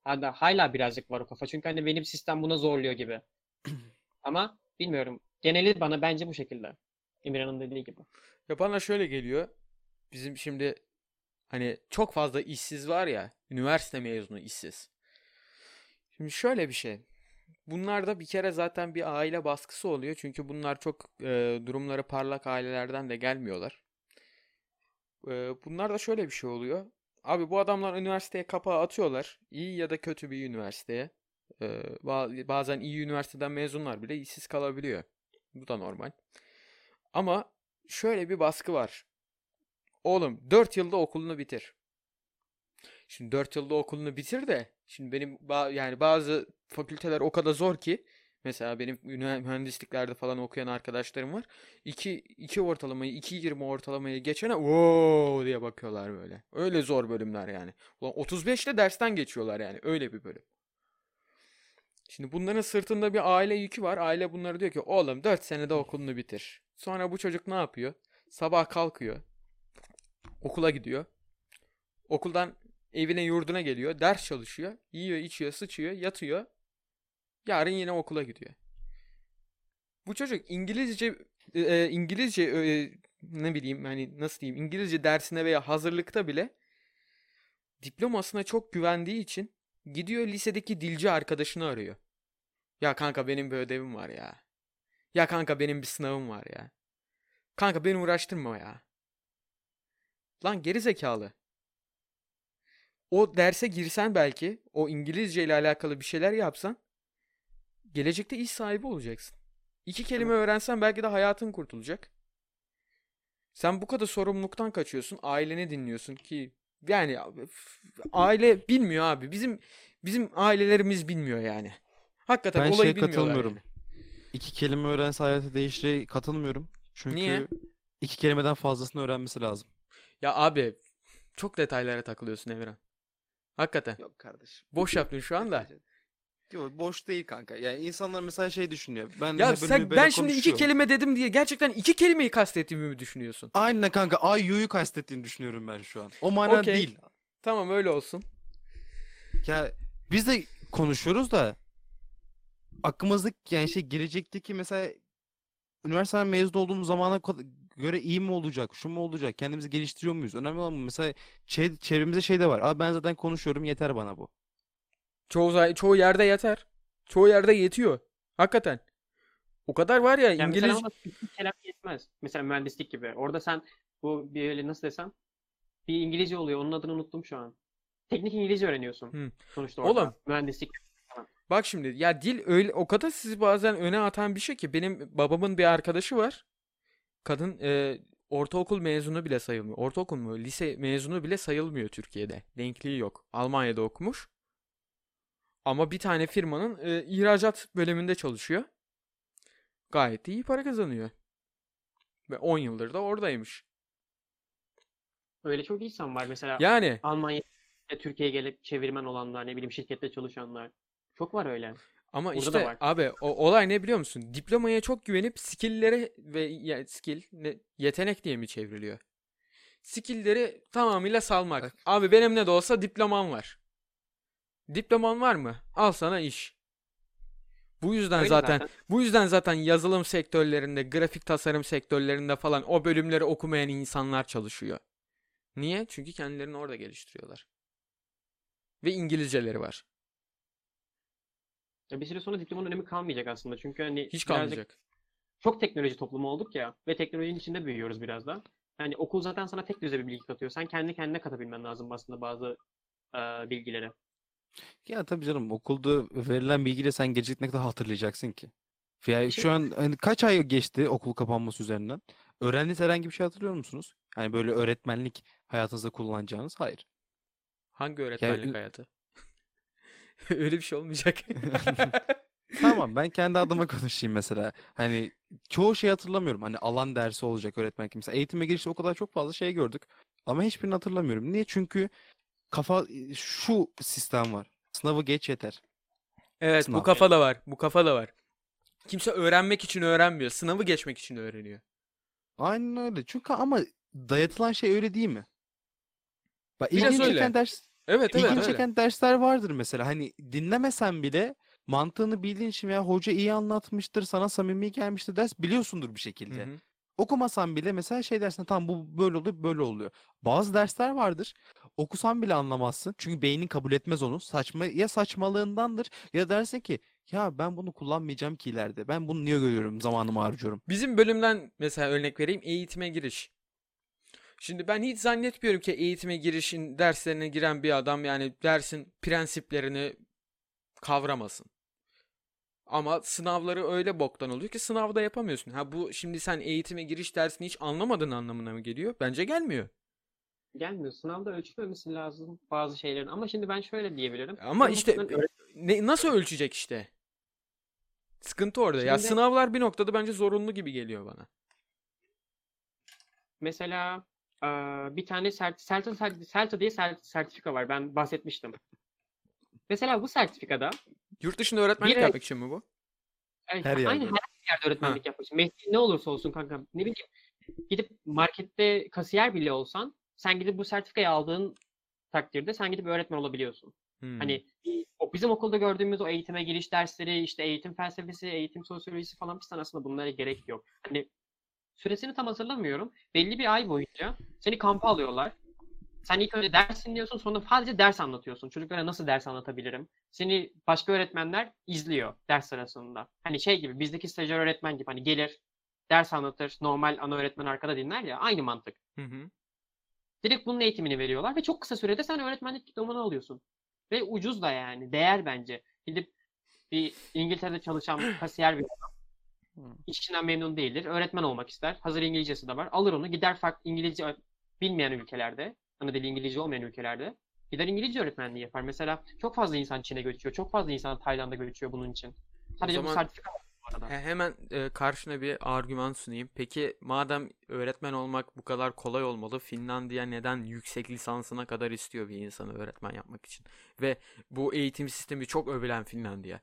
Hala, hala birazcık var o kafa. Çünkü hani benim sistem buna zorluyor gibi. Ama bilmiyorum. Geneli bana bence bu şekilde. Emirhan'ın dediği gibi. Ya bana şöyle geliyor. Bizim şimdi hani çok fazla işsiz var ya, üniversite mezunu işsiz. Şimdi şöyle bir şey. Bunlarda bir kere zaten bir aile baskısı oluyor. Çünkü bunlar çok e, durumları parlak ailelerden de gelmiyorlar. Bunlar da şöyle bir şey oluyor. Abi bu adamlar üniversiteye kapağı atıyorlar. İyi ya da kötü bir üniversiteye. Ba- bazen iyi üniversiteden mezunlar bile işsiz kalabiliyor. Bu da normal. Ama şöyle bir baskı var. Oğlum 4 yılda okulunu bitir. Şimdi 4 yılda okulunu bitir de şimdi benim yani bazı fakülteler o kadar zor ki mesela benim mühendisliklerde falan okuyan arkadaşlarım var. 2 2 ortalamayı 2.20 ortalamayı geçene wow diye bakıyorlar böyle. Öyle zor bölümler yani. Ulan 35 ile dersten geçiyorlar yani. Öyle bir bölüm. Şimdi bunların sırtında bir aile yükü var. Aile bunlara diyor ki oğlum 4 senede okulunu bitir. Sonra bu çocuk ne yapıyor? Sabah kalkıyor. Okula gidiyor. Okuldan evine yurduna geliyor. Ders çalışıyor. Yiyor, içiyor, sıçıyor, yatıyor. Yarın yine okula gidiyor. Bu çocuk İngilizce e, İngilizce e, ne bileyim hani nasıl diyeyim İngilizce dersine veya hazırlıkta bile diplomasına çok güvendiği için gidiyor lisedeki dilci arkadaşını arıyor. Ya kanka benim bir ödevim var ya. Ya kanka benim bir sınavım var ya. Kanka beni uğraştırma ya. Lan geri zekalı. O derse girsen belki, o İngilizce ile alakalı bir şeyler yapsan, gelecekte iş sahibi olacaksın. İki kelime öğrensen belki de hayatın kurtulacak. Sen bu kadar sorumluluktan kaçıyorsun, aileni dinliyorsun ki yani aile bilmiyor abi. Bizim bizim ailelerimiz bilmiyor yani. Hakikaten Ben olayı şeye katılmıyorum. yani. İki kelime öğrense hayatı değiştiği katılmıyorum. Çünkü Niye? iki kelimeden fazlasını öğrenmesi lazım. Ya abi çok detaylara takılıyorsun Emirhan. Hakikaten. Yok kardeşim. Boş yaptın şu anda. Yok boş değil kanka. Yani insanlar mesela şey düşünüyor. Ben Ya sen ben şimdi iki kelime dedim diye gerçekten iki kelimeyi kastettiğimi mi düşünüyorsun? Aynen kanka Ayyu'yu kastettiğini düşünüyorum ben şu an. O manada Okey. değil. Tamam öyle olsun. Ya biz de konuşuyoruz da aklımızdaki yani şey gelecekteki mesela üniversiteden mezun olduğumuz zamana kad- göre iyi mi olacak, şu mu olacak, kendimizi geliştiriyor muyuz? Önemli olan bu. mesela şey, çevremizde şey de var. Abi ben zaten konuşuyorum yeter bana bu. Çoğu çoğu yerde yeter. Çoğu yerde yetiyor. Hakikaten. O kadar var ya Yani İngiliz mesela kelam yetmez. Mesela mühendislik gibi. Orada sen bu bir öyle nasıl desem bir İngilizce oluyor. Onun adını unuttum şu an. Teknik İngilizce öğreniyorsun. Hı. Sonuçta orada. Oğlum. Mühendislik. Bak şimdi ya dil öyle o kadar sizi bazen öne atan bir şey ki benim babamın bir arkadaşı var. Kadın e, ortaokul mezunu bile sayılmıyor. Ortaokul mu? Lise mezunu bile sayılmıyor Türkiye'de. Denkliği yok. Almanya'da okumuş. Ama bir tane firmanın e, ihracat bölümünde çalışıyor. Gayet iyi para kazanıyor. Ve 10 yıldır da oradaymış. Öyle çok insan var. Mesela Yani Almanya, Türkiye'ye gelip çevirmen olanlar, ne bileyim şirkette çalışanlar. Çok var öyle. Ama Burada da işte abi o olay ne biliyor musun? Diplomaya çok güvenip skill'lere ve ya, skill ne, yetenek diye mi çevriliyor? Skill'leri tamamıyla salmak. Bak. Abi benim ne de olsa diplomam var. Diploman var mı? Al sana iş. Bu yüzden Öyle zaten, zaten. bu yüzden zaten yazılım sektörlerinde, grafik tasarım sektörlerinde falan o bölümleri okumayan insanlar çalışıyor. Niye? Çünkü kendilerini orada geliştiriyorlar. Ve İngilizceleri var. Ya bir süre sonra diplomanın önemi kalmayacak aslında. Çünkü hani Hiç kalmayacak. çok teknoloji toplumu olduk ya ve teknolojinin içinde büyüyoruz biraz da. Yani okul zaten sana tek düze bir bilgi katıyor. Sen kendi kendine katabilmen lazım aslında bazı e, bilgileri. Ya tabii canım okulda verilen bilgiyle sen gelecek ne kadar hatırlayacaksın ki? Ya şey- şu an hani kaç ay geçti okul kapanması üzerinden? Öğrendiğiniz herhangi bir şey hatırlıyor musunuz? Yani böyle öğretmenlik hayatınızda kullanacağınız? Hayır. Hangi öğretmenlik ü- hayatı? Öyle bir şey olmayacak. Tamam ben kendi adıma konuşayım mesela. Hani çoğu şey hatırlamıyorum. Hani alan dersi olacak öğretmenlik. Mesela eğitime girişte o kadar çok fazla şey gördük. Ama hiçbirini hatırlamıyorum. Niye? Çünkü kafa şu sistem var. Sınavı geç yeter. Evet, bu Sınav. kafa da var. Bu kafa da var. Kimse öğrenmek için öğrenmiyor. Sınavı geçmek için öğreniyor. Aynen öyle. Çünkü ama dayatılan şey öyle değil mi? Bak Biraz ilgini öyle. çeken ders Evet, evet, İlgini öyle. çeken dersler vardır mesela. Hani dinlemesen bile mantığını bildiğin için veya hoca iyi anlatmıştır, sana samimi gelmiştir ders biliyorsundur bir Hı şekilde. hı. Okumasan bile mesela şey dersin tamam bu böyle oluyor böyle oluyor. Bazı dersler vardır. Okusan bile anlamazsın. Çünkü beynin kabul etmez onu. Saçma ya saçmalığındandır ya dersin ki ya ben bunu kullanmayacağım ki ileride. Ben bunu niye görüyorum? Zamanımı harcıyorum. Bizim bölümden mesela örnek vereyim. Eğitime giriş. Şimdi ben hiç zannetmiyorum ki eğitime girişin derslerine giren bir adam yani dersin prensiplerini kavramasın. Ama sınavları öyle boktan oluyor ki sınavda yapamıyorsun. Ha bu şimdi sen eğitime giriş dersini hiç anlamadığın anlamına mı geliyor? Bence gelmiyor. Gelmiyor. Sınavda ölçülmemesi lazım bazı şeylerin. Ama şimdi ben şöyle diyebilirim. Ama Benim işte öğret- ne, nasıl ölçecek işte? Sıkıntı orada. Ya Şimdi- sınavlar bir noktada bence zorunlu gibi geliyor bana. Mesela eee, bir tane sert, Celta, Cert- Celta diye sert- sertifika var. Ben bahsetmiştim. Mesela bu sertifikada Yurt dışında öğretmenlik Bir- yapmak için mi bu? Evet, Her Aynen yerde. her yerde öğretmenlik yapmak için. Mesleğin ne olursa olsun kanka. Ne bileyim gidip markette kasiyer bile olsan sen gidip bu sertifikayı aldığın takdirde sen gidip öğretmen olabiliyorsun. Hmm. Hani o bizim okulda gördüğümüz o eğitime giriş dersleri, işte eğitim felsefesi, eğitim sosyolojisi falan bir aslında bunlara gerek yok. Hani süresini tam hatırlamıyorum. Belli bir ay boyunca seni kampa alıyorlar. Sen ilk önce ders dinliyorsun sonra sadece ders anlatıyorsun. Çocuklara nasıl ders anlatabilirim? Seni başka öğretmenler izliyor ders sırasında. Hani şey gibi bizdeki stajyer öğretmen gibi hani gelir ders anlatır normal ana öğretmen arkada dinler ya aynı mantık. Hı hı. Direkt bunun eğitimini veriyorlar ve çok kısa sürede sen öğretmenlik diplomanı alıyorsun. Ve ucuz da yani değer bence. Gidip bir İngiltere'de çalışan kasiyer bir adam Hı. işinden memnun değildir. Öğretmen olmak ister. Hazır İngilizcesi de var. Alır onu gider farklı İngilizce bilmeyen ülkelerde, ana dili İngilizce olmayan ülkelerde gider İngilizce öğretmenliği yapar. Mesela çok fazla insan Çin'e göçüyor. Çok fazla insan Tayland'a göçüyor bunun için. Sadece bu zaman- sertifika bu arada. He- hemen e, karşına bir argüman sunayım. Peki madem öğretmen olmak bu kadar kolay olmalı, Finlandiya neden yüksek lisansına kadar istiyor bir insanı öğretmen yapmak için? Ve bu eğitim sistemi çok övülen Finlandiya.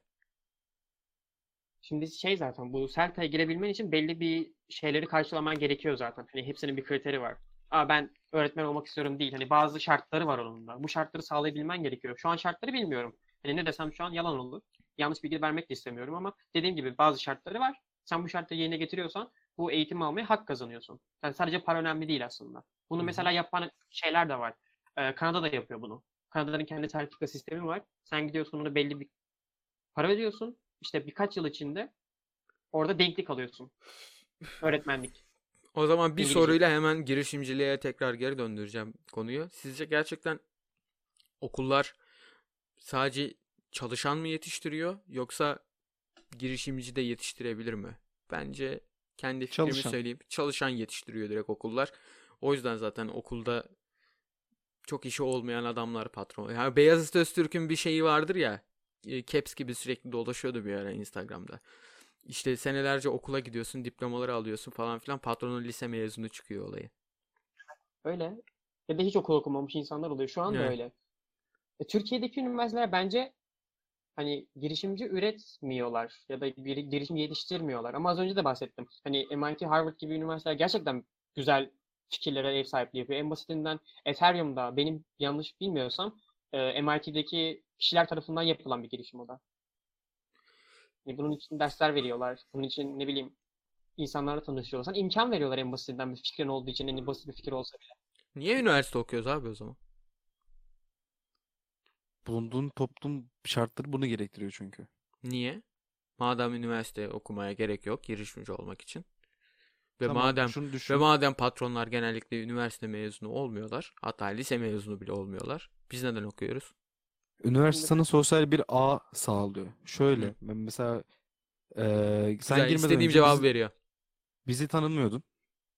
Şimdi şey zaten bu CELTA'ya girebilmen için belli bir şeyleri karşılaman gerekiyor zaten. Hani hepsinin bir kriteri var. Aa ben öğretmen olmak istiyorum değil. Hani bazı şartları var onun da. Bu şartları sağlayabilmen gerekiyor. Şu an şartları bilmiyorum. Hani ne desem şu an yalan olur. Yanlış bilgi vermek de istemiyorum ama dediğim gibi bazı şartları var. Sen bu şartları yerine getiriyorsan bu eğitimi almaya hak kazanıyorsun. Yani sadece para önemli değil aslında. Bunu mesela yapan şeyler de var. Ee, Kanada da yapıyor bunu. Kanada'nın kendi sertifika sistemi var. Sen gidiyorsun onu belli bir para ödüyorsun. İşte birkaç yıl içinde orada denklik alıyorsun. Öğretmenlik. O zaman bir İngilizce. soruyla hemen girişimciliğe tekrar geri döndüreceğim konuyu. Sizce gerçekten okullar sadece çalışan mı yetiştiriyor yoksa girişimci de yetiştirebilir mi? Bence kendi fikrimi Çalışan. söyleyeyim. Çalışan yetiştiriyor direkt okullar. O yüzden zaten okulda çok işi olmayan adamlar patron. Yani Beyazıt Öztürk'ün bir şeyi vardır ya. e, Caps gibi sürekli dolaşıyordu bir ara Instagram'da. İşte senelerce okula gidiyorsun, diplomaları alıyorsun falan filan. Patronun lise mezunu çıkıyor olayı. Öyle. Ya da hiç okul okumamış insanlar oluyor. Şu anda Evet. öyle. E, Türkiye'deki üniversiteler bence hani girişimci üretmiyorlar ya da bir girişim yetiştirmiyorlar. Ama az önce de bahsettim. Hani MIT, Harvard gibi üniversiteler gerçekten güzel fikirlere ev sahipliği yapıyor. En basitinden Ethereum'da benim yanlış bilmiyorsam e, MIT'deki kişiler tarafından yapılan bir girişim o da. Yani bunun için dersler veriyorlar. Bunun için ne bileyim insanlarla tanışıyorlar. Sana imkan veriyorlar en basitinden bir fikrin olduğu için. En basit bir fikir olsa bile. Niye üniversite okuyoruz abi o zaman? Bulunduğun toplum şartları bunu gerektiriyor çünkü. Niye? Madem üniversite okumaya gerek yok girişimci olmak için. Ve Tamam, madem şunu ve düşün. madem patronlar genellikle üniversite mezunu olmuyorlar, hatta lise mezunu bile olmuyorlar. Biz neden okuyoruz? Üniversite sana sosyal bir ağ sağlıyor. Şöyle, Hı. ben mesela eee, sen Güzel, girmeden istediğim önce cevabı bizi, veriyor. bizi tanımıyordun.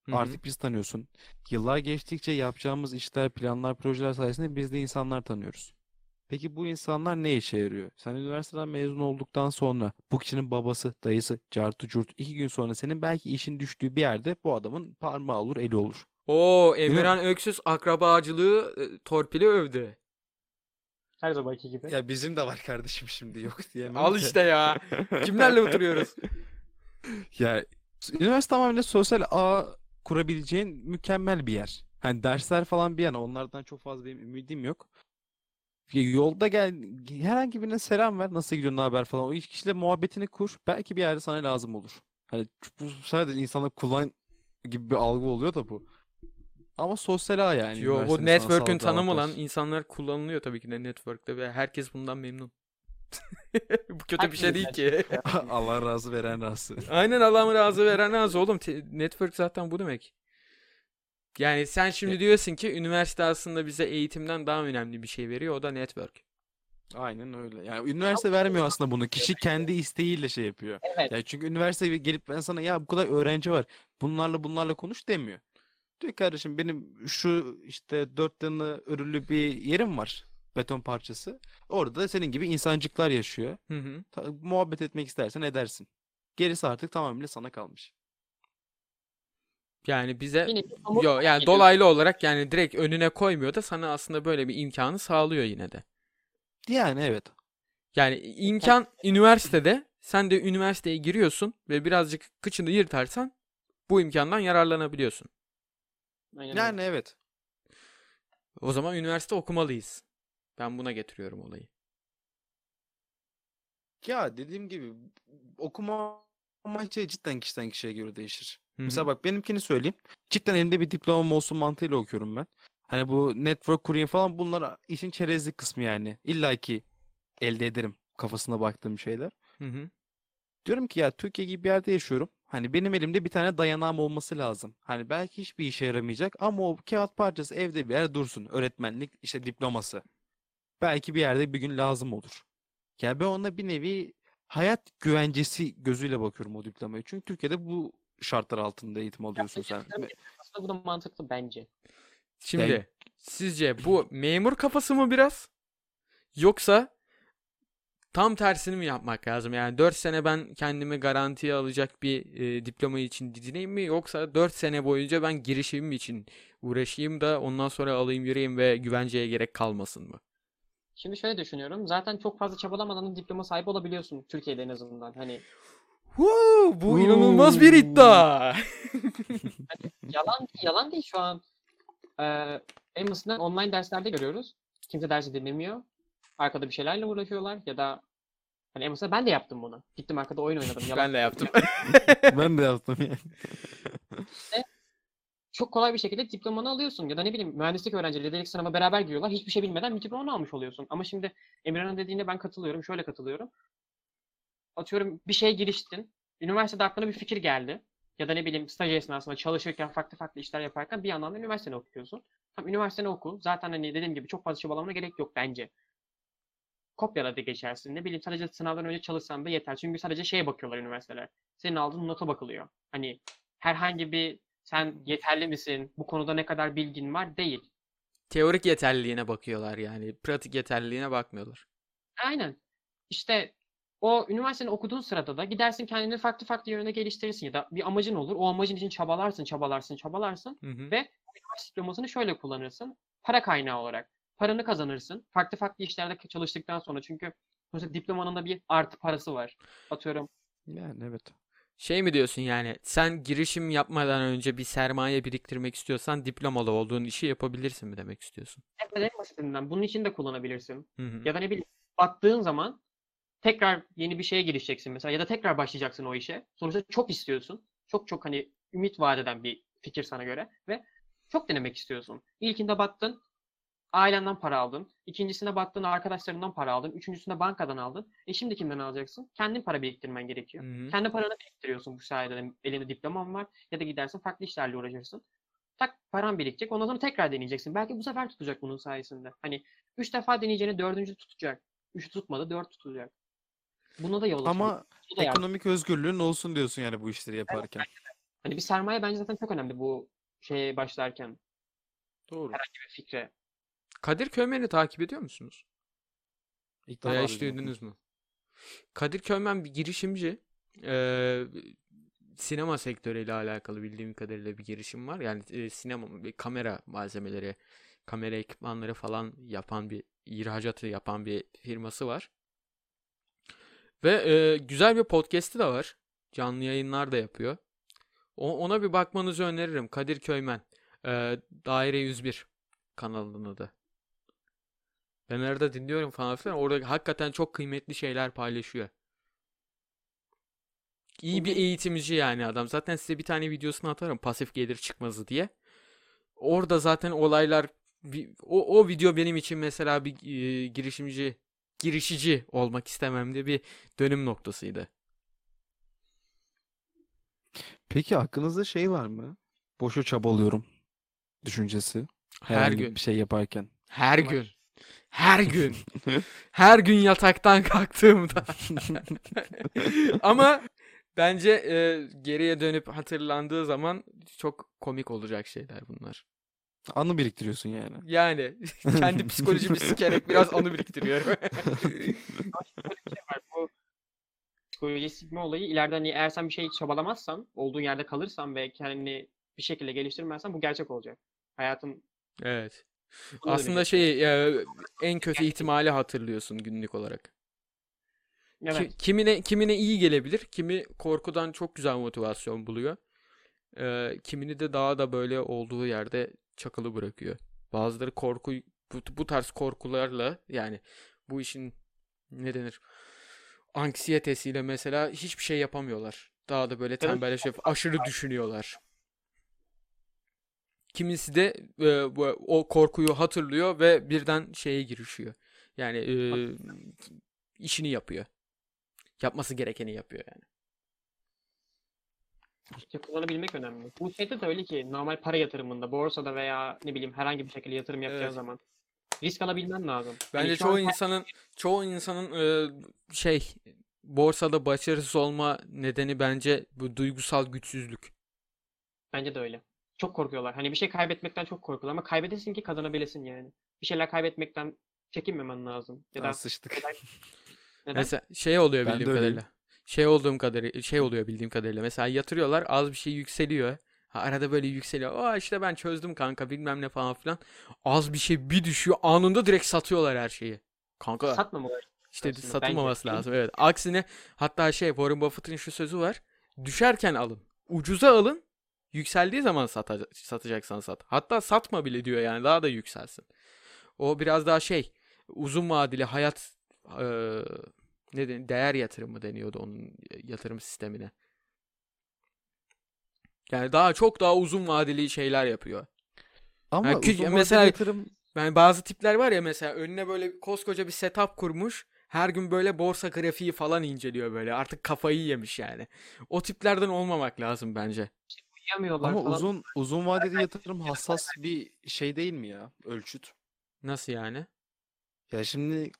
Hı hı. Artık biz tanıyorsun. Yıllar geçtikçe yapacağımız işler, planlar, projeler sayesinde biz de insanlar tanıyoruz. Peki bu insanlar ne işe yarıyor? Sen üniversiteden mezun olduktan sonra bu kişinin babası, dayısı, cartı curt iki gün sonra senin belki işin düştüğü bir yerde bu adamın parmağı olur, eli olur. Oo, mi? Emirhan Öksüz akrabacılığı e, torpili övdü. Her zamanki gibi. Ya bizim de var kardeşim şimdi yok diyemem Al işte ya. Kimlerle oturuyoruz? Ya üniversite tamamıyla sosyal ağ kurabileceğin mükemmel bir yer. Hani dersler falan bir yana onlardan çok fazla benim ümidim yok. Yolda gel herhangi birine selam ver nasıl gidiyor ne haber falan o ilk kişiyle muhabbetini kur belki bir yerde sana lazım olur. Hani bu sadece insanlar kullan gibi bir algı oluyor da bu. Ama sosyal ağ yani Yo, bu network'ün tanımı lan avantaj. insanlar kullanılıyor tabii ki de network'te ve herkes bundan memnun. Bu kötü bir şey değil ki. Allah razı veren razı. Aynen Allah'ın razı veren razı oğlum. Network zaten bu demek. Yani sen şimdi diyorsun ki üniversite aslında bize eğitimden daha önemli bir şey veriyor. O da network. Aynen öyle. Yani üniversite vermiyor aslında bunu. Kişi kendi isteğiyle şey yapıyor. Evet. Ya çünkü üniversite gelip ben sana ya bu kadar öğrenci var. Bunlarla bunlarla konuş demiyor. Diyor kardeşim benim şu işte dört yanı örülü bir yerim var. Beton parçası. Orada da senin gibi insancıklar yaşıyor. Hı hı. Ta- muhabbet etmek istersen edersin. Gerisi artık tamamıyla sana kalmış. Yani bize Yine bir somut yo yani geliyor. dolaylı olarak yani direkt önüne koymuyor da sana aslında böyle bir imkanı sağlıyor yine de. Yani evet. Yani imkan üniversitede sen de üniversiteye giriyorsun ve birazcık kıçını yırtarsan bu imkandan yararlanabiliyorsun. Aynen öyle. Yani evet. O zaman üniversite okumalıyız. Ben buna getiriyorum olayı. Ya dediğim gibi okuma amaçlı cidden kişiden kişiye göre değişir. Hı hı. Mesela bak benimkini söyleyeyim. Cidden elimde bir diplomam olsun mantığıyla okuyorum ben. Hani bu network kurayım falan bunlar işin çerezlik kısmı yani. İlla ki elde ederim kafasına baktığım şeyler. Hı hı. Diyorum ki ya Türkiye gibi bir yerde yaşıyorum. Hani benim elimde bir tane dayanağım olması lazım. Hani belki hiçbir işe yaramayacak ama o kağıt parçası evde bir yer dursun. Öğretmenlik işte diploması. Belki bir yerde bir gün lazım olur. Yani ben ona bir nevi hayat güvencesi gözüyle bakıyorum o diplomaya. Çünkü Türkiye'de bu şartlar altında eğitim alıyorsun sen. Aslında bu da mantıklı bence. Şimdi sizce bu memur kafası mı biraz? Yoksa tam tersini mi yapmak lazım? Yani 4 sene ben kendimi garantiye alacak bir e, diploma için didineyim mi? Yoksa 4 sene boyunca ben girişimim için uğraşayım da ondan sonra alayım yürüyeyim ve güvenceye gerek kalmasın mı? Şimdi şöyle düşünüyorum. Zaten çok fazla çabalamadan da diploma sahibi olabiliyorsun Türkiye'de en azından. Hani Huu, bu inanılmaz bir iddia. yalan yalan değil şu an. Eee en basitinden online derslerde görüyoruz. Kimse dersi dinlemiyor. Arkada bir şeylerle uğraşıyorlar ya da hani en basitinden ben de yaptım bunu. Gittim arkada oyun oynadım. Yalan Ben de yaptım. ben de yaptım yani. çok kolay bir şekilde diplomanı alıyorsun. Ya da ne bileyim mühendislik öğrencileri dedik sınava beraber giriyorlar. Hiçbir şey bilmeden bir diplomanı almış oluyorsun. Ama şimdi Emirhan'ın dediğine ben katılıyorum. Şöyle katılıyorum. Atıyorum bir şeye giriştin. Üniversitede aklına bir fikir geldi. Ya da ne bileyim staj esnasında çalışırken farklı farklı işler yaparken bir yandan da üniversiteni okuyorsun. Tam üniversiteni oku. Zaten hani dediğim gibi çok fazla çabalamana gerek yok bence. Kopyala da geçersin. Ne bileyim sadece sınavdan önce çalışsan da yeter. Çünkü sadece şeye bakıyorlar üniversiteler. Senin aldığın nota bakılıyor. Hani herhangi bir sen yeterli misin? Bu konuda ne kadar bilgin var? Değil. Teorik yeterliliğine bakıyorlar yani. Pratik yeterliliğine bakmıyorlar. Aynen. İşte o üniversiteni okuduğun sırada da gidersin kendini farklı farklı yönde geliştirirsin ya da bir amacın olur. O amacın için çabalarsın, çabalarsın, çabalarsın. Hı hı. Ve üniversite diplomasını şöyle kullanırsın. Para kaynağı olarak. Paranı kazanırsın. Farklı farklı işlerde çalıştıktan sonra. Çünkü sonuçta diplomanın da bir artı parası var. Atıyorum Yani evet. Şey mi diyorsun yani sen girişim yapmadan önce bir sermaye biriktirmek istiyorsan diplomalı olduğun işi yapabilirsin mi demek istiyorsun? evet, en basitinden bunun için de kullanabilirsin. Hı hı. Ya da ne bileyim battığın zaman tekrar yeni bir şeye girişeceksin mesela ya da tekrar başlayacaksın o işe. Sonuçta çok istiyorsun. Çok çok hani ümit vaat eden bir fikir sana göre ve çok denemek istiyorsun. İlkinde battın, ailenden para aldın. İkincisinde battın, arkadaşlarından para aldın. Üçüncüsünde bankadan aldın. E şimdi kimden alacaksın? Kendin para biriktirmen gerekiyor. Hı hı. Kendi paranı biriktiriyorsun bu sayede. Elinde diploman var ya da gidersin farklı işlerle uğraşırsın. Tak paran birikecek. Ondan sonra tekrar deneyeceksin. Belki bu sefer tutacak bunun sayesinde. Hani üç defa deneyeceğini dördüncü tutacak. Üç tutmadı, dört tutacak. Buna da yol açıyor. Ama Bu da yardım. ekonomik özgürlüğün olsun diyorsun yani bu işleri yaparken. Hani bir sermaye bence zaten çok önemli bu şeye başlarken. Doğru. Bir fikre. Kadir Köymen'i takip ediyor musunuz? İlk Veya defa hiç duydunuz mu? Kadir Köymen bir girişimci. Ee, sinema sektörüyle alakalı bildiğim kadarıyla bir girişim var. Yani e, sinema, bir kamera malzemeleri, kamera ekipmanları falan yapan bir ihracatı yapan bir firması var. Ve e, güzel bir podcast'i de var. Canlı yayınlar da yapıyor. O, ona bir bakmanızı öneririm. Kadir Köymen. Ee, Daire 101 kanalının adı. Ben arada dinliyorum falan filan. Orada hakikaten çok kıymetli şeyler paylaşıyor. İyi bir eğitimci yani adam. Zaten size bir tane videosunu atarım pasif gelir çıkmazı diye. Orada zaten olaylar o, o video benim için mesela bir e, girişimci girişici olmak istememde bir dönüm noktasıydı. Peki aklınızda şey var mı? Boşa çabalıyorum düşüncesi. Her Herhangi gün. bir şey yaparken. Her Var. gün. Her gün. Her gün yataktan kalktığımda. Ama bence e, geriye dönüp hatırlandığı zaman çok komik olacak şeyler bunlar. Anı biriktiriyorsun yani. Yani kendi psikolojimi sikerek biraz anı biriktiriyorum. Bu psikoloji sikme olayı ileride hani eğer sen bir şey çabalamazsan, olduğun yerde kalırsan ve kendini bir şekilde geliştirmezsen bu gerçek olacak. Hayatın Evet. Aslında şey e, en kötü ihtimali hatırlıyorsun günlük olarak. Ki- Evet. kimine kimine iyi gelebilir, kimi korkudan çok güzel motivasyon buluyor. Ee, kimini de daha da böyle olduğu yerde çakılı bırakıyor. Bazıları korku bu, bu tarz korkularla yani bu işin ne denir? Anksiyetesiyle mesela hiçbir şey yapamıyorlar. Daha da böyle tembelleşip aşırı düşünüyorlar. Kimisi de e, bu- o korkuyu hatırlıyor ve birden şeye girişiyor. Yani e, işini yapıyor. Yapması gerekeni yapıyor yani. İşte kullanabilmek önemli. Bu şeyde de öyle ki normal para yatırımında, borsada veya ne bileyim herhangi bir şekilde yatırım yapacağın Evet. zaman risk alabilmen lazım. Bence şu çoğu an insanın çoğu insanın e, şey borsada başarısız olma nedeni bence bu duygusal güçsüzlük. bence de öyle. Çok korkuyorlar. Hani bir şey kaybetmekten çok korkuyorlar ama kaybedesin ki kazanabilesin yani. Bir şeyler kaybetmekten çekinmemen lazım. Ya da sıçtık. Neden? Mesela şey oluyor bildiğim öyleyim. kadarıyla. Şey olduğum kadarıyla şey oluyor bildiğim kadarıyla. Mesela yatırıyorlar az bir şey yükseliyor. Ha, arada böyle yükseliyor. Aa işte ben çözdüm kanka bilmem ne falan filan. Az bir şey bir düşüyor anında direkt satıyorlar her şeyi. Kanka Satmamaları. işte satılmaması lazım. Evet. Aksine hatta şey Warren Buffett'ın şu sözü var. Düşerken alın. Ucuza alın. Yükseldiği zaman sata- satacaksan sat. Hatta satma bile diyor yani daha da yükselsin. O biraz daha şey uzun vadeli hayat ne den- değer yatırımı deniyordu onun yatırım sistemine. Yani daha çok daha uzun vadeli şeyler yapıyor. Ama kü- uzun vadeli mesela- yatırım Yani bazı tipler var ya mesela önüne böyle koskoca bir setup kurmuş. Her gün böyle borsa grafiği falan inceliyor böyle. Artık kafayı yemiş yani. O tiplerden olmamak lazım bence. Uyuyamıyorlar ama falan. uzun uzun vadeli yatırım hassas bir şey değil mi ya? Ölçüt. Nasıl yani? Ya şimdi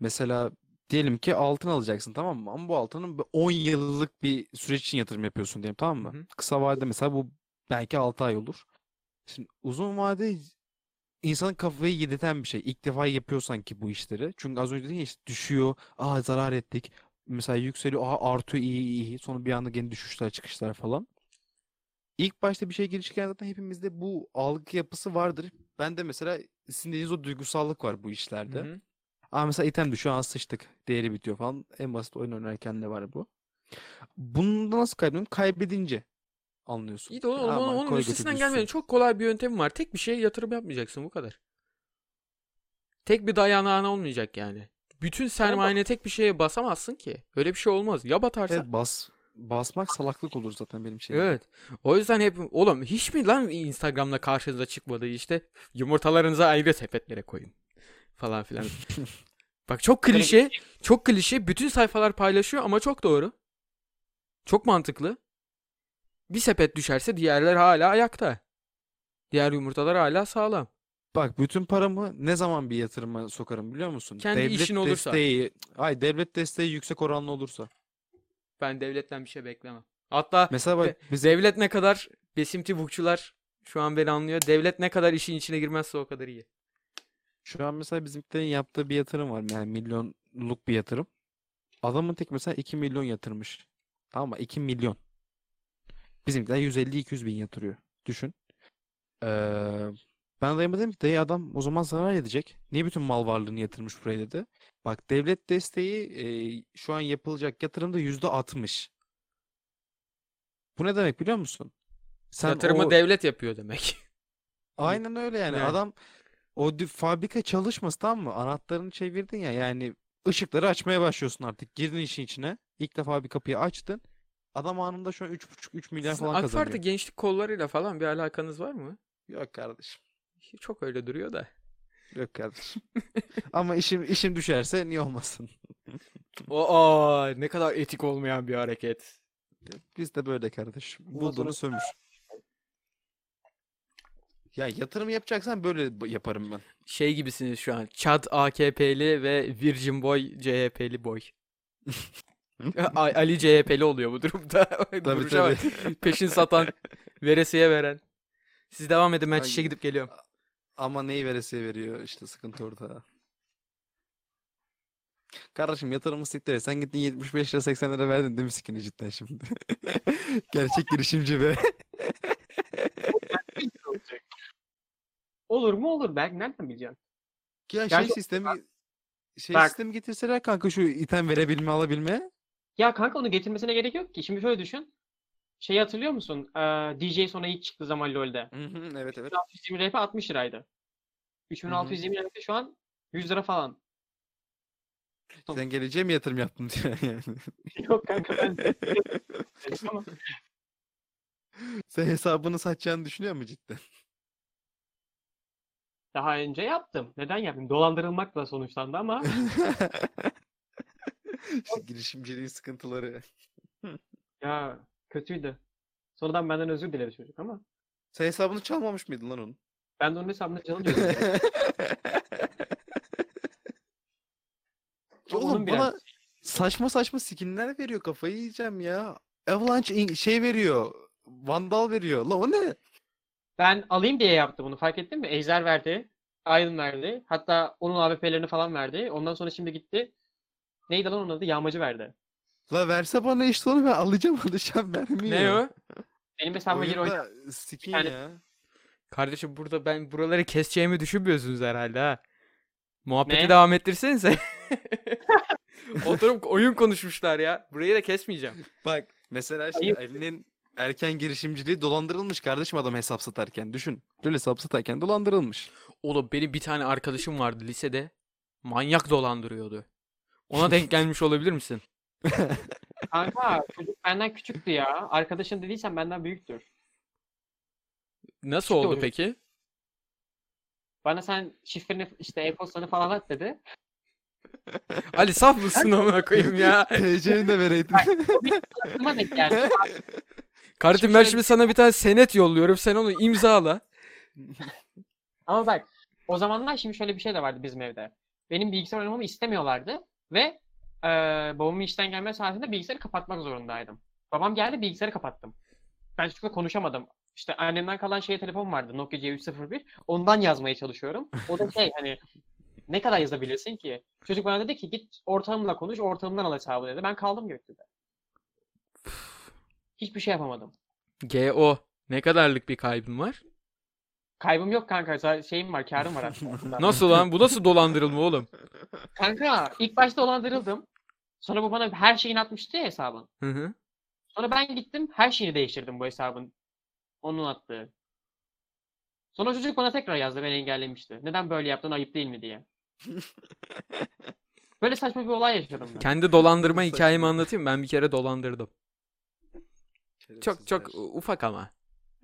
mesela diyelim ki altın alacaksın tamam mı? Ama bu altının bir 10 yıllık bir süreç için yatırım yapıyorsun diyelim tamam mı? Hı hı. Kısa vadede mesela bu belki 6 ay olur. Şimdi uzun vade insanın kafayı yedirten bir şey. İlk defa yapıyorsan ki bu işleri. Çünkü az önce dedin ya işte düşüyor. Aa zarar ettik. Mesela yükseliyor. Aa artıyor iyi iyi iyi. Sonra bir anda gene düşüşler çıkışlar falan. İlk başta bir şey girişken zaten hepimizde bu algı yapısı vardır. Ben de mesela sizin dediğiniz o duygusallık var bu işlerde. Hı hı. Aa mesela item düşüyor, aa sıçtık, değeri bitiyor falan. En basit oyun oynarken de var bu. Bunda nasıl kaybediyorsun? Kaybedince anlıyorsun. İyi de onun, onun koy götür üstesinden gelmenin çok kolay bir yöntemi var. Tek bir şeye yatırım yapmayacaksın bu kadar. Tek bir dayanağın olmayacak yani. Bütün sermayeni tek bir şeye basamazsın ki. Öyle bir şey olmaz. Ya batarsa. Evet bas basmak salaklık olur zaten benim şeyim. Evet. O yüzden hep oğlum hiç mi lan Instagram'da karşınıza çıkmadı işte yumurtalarınızı ayrı sepetlere koyun falan filan. Bak çok klişe, çok klişe. Bütün sayfalar paylaşıyor ama çok doğru. Çok mantıklı. Bir sepet düşerse diğerler hala ayakta. Diğer yumurtalar hala sağlam. Bak bütün paramı ne zaman bir yatırıma sokarım biliyor musun? Kendi devlet işin olursa. desteği, ay devlet desteği yüksek oranlı olursa. Ben devletten bir şey beklemem. Hatta Mesela bak De- biz devlet ne kadar besimti bukçular şu an beni anlıyor. Devlet ne kadar işin içine girmezse o kadar iyi. Şu an mesela bizimkilerin yaptığı bir yatırım var. Yani milyonluk bir yatırım. Adamın tek mesela 2 milyon yatırmış. Tamam mı? 2 milyon. Bizimkiler 150-200 bin yatırıyor. Düşün. Ee, ben dayıma dedim ki dayı adam o zaman zarar edecek. Niye bütün mal varlığını yatırmış buraya dedi. Bak devlet desteği e, şu an yapılacak yatırımda %60. Bu ne demek biliyor musun? Sen Yatırımı o- devlet yapıyor demek. Aynen öyle yani. Yani. Adam o dü- fabrika çalışması tamam mı? Anahtarını çevirdin ya yani ışıkları açmaya başlıyorsun artık. Girdin işin içine. İlk defa bir kapıyı açtın. Adam anında şu an 3,5-3 milyar Sizin falan kazanıyor. gençlik kollarıyla falan bir alakanız var mı? Yok kardeşim. Çok öyle duruyor da. Yok kardeşim. Ama işim işim düşerse niye olmasın? Aa ne kadar etik olmayan bir hareket. Biz de böyle kardeşim. Bundan Bulduğunu sömür. Ya yatırım yapacaksan böyle yaparım ben. Şey gibisiniz şu an. Chad AKP'li ve Virgin Boy CHP'li boy. Ali CHP'li oluyor bu durumda. Tabii tabii. Peşin satan, veresiye veren. Siz devam edin ben çişe gidip geliyorum. Ama neyi veresiye veriyor işte sıkıntı orada. Kardeşim yatırımı siktir. Sen gittin 75 lira 80 lira verdin değil mi sikini cidden şimdi? Gerçek girişimci be. Olur mu olur. Belki nereden bileceksin? Ya şey Gerçi- sistemi şey Bak. sistemi getirseler kanka şu item verebilme alabilme. Ya kanka onu getirmesine gerek yok ki. Şimdi şöyle düşün. Şeyi hatırlıyor musun? Ee, DJ Sona ilk çıktığı zaman LoL'de. Hı hı, evet evet. 3620 RP 60 liraydı. 3620 RP şu an 100 lira falan. Sen geleceğe mi yatırım yaptın diyor yani. Yok kanka ben Sen hesabını satacağını düşünüyor musun cidden? Daha önce yaptım. Neden yaptım? Dolandırılmakla sonuçlandı ama İşte girişimciliğin sıkıntıları. ya kötüydü. Sonradan benden özür diledi çocuk ama Sen hesabını çalmamış mıydın lan onun? ben de onun hesabına canım diyorum. Oğlum Onun biraz- bana saçma saçma skinler veriyor kafayı yiyeceğim ya. Avalanche in- şey veriyor. Vandal veriyor. La o ne? Ben alayım diye yaptı bunu fark ettin mi? Ejder verdi. Iron verdi. Hatta onun AWP'lerini falan verdi. Ondan sonra şimdi gitti. Neydi lan onun adı? Yağmacı verdi. La verse bana işte onu ben alacağım alacağım vermiyor. Ne o? Benim hesabıma gir skin tane- ya. Kardeşim burada ben buraları keseceğimi düşünmüyorsunuz herhalde ha. Muhabbeti Ne? devam ettirsenize. Oturup oyun konuşmuşlar ya. Burayı da kesmeyeceğim. Bak mesela Ayıp. Ali'nin erken girişimciliği dolandırılmış kardeşim adam hesap satarken düşün. Dün hesap satarken dolandırılmış. Oğlum benim bir tane arkadaşım vardı lisede. Manyak dolandırıyordu. Ona denk gelmiş olabilir misin? Kanka çocuk benden küçüktü ya. Arkadaşın dediysen benden büyüktür. Nasıl İşte oldu o- peki? Bana sen şifreni işte e-postanı falan at dedi. Ali saf mısın amına koyayım ya? TC'ni de vereydin. Aklıma denk geldi. Kardeşim Şimdi ben şimdi sana bir tane senet yolluyorum. Sen onu imzala. Ama bak o zamanlar şimdi şöyle bir şey de vardı bizim evde. Benim bilgisayar oynamamı istemiyorlardı ve eee babamın işten gelme saatinde bilgisayarı kapatmak zorundaydım. Babam geldi bilgisayarı kapattım. Ben çocukla konuşamadım. İşte annemden kalan şey telefon vardı Nokia C301. Ondan yazmaya çalışıyorum. O da şey hani ne kadar yazabilirsin ki? Çocuk bana dedi ki git ortağımla konuş ortağımdan al hesabı dedi. Ben kaldım gökyüzünde. Hiçbir şey yapamadım. GO. Ne kadarlık bir kaybın var? Kaybım yok kanka. Sa- Şeyim var, karım var aslında. Nasıl lan? Bu nasıl dolandırılma oğlum? Kanka ilk başta dolandırıldım. Sonra bu bana her şeyini atmıştı ya hesabın. Hı hı. Sonra ben gittim her şeyini değiştirdim bu hesabın. Onun attığı. Sonra çocuk bana tekrar yazdı beni engellemişti. Neden böyle yaptın ayıp değil mi diye. Böyle saçma bir olay yaşadım ben. Kendi dolandırma hikayemi anlatayım. Ben bir kere dolandırdım. Çok çok ufak ama.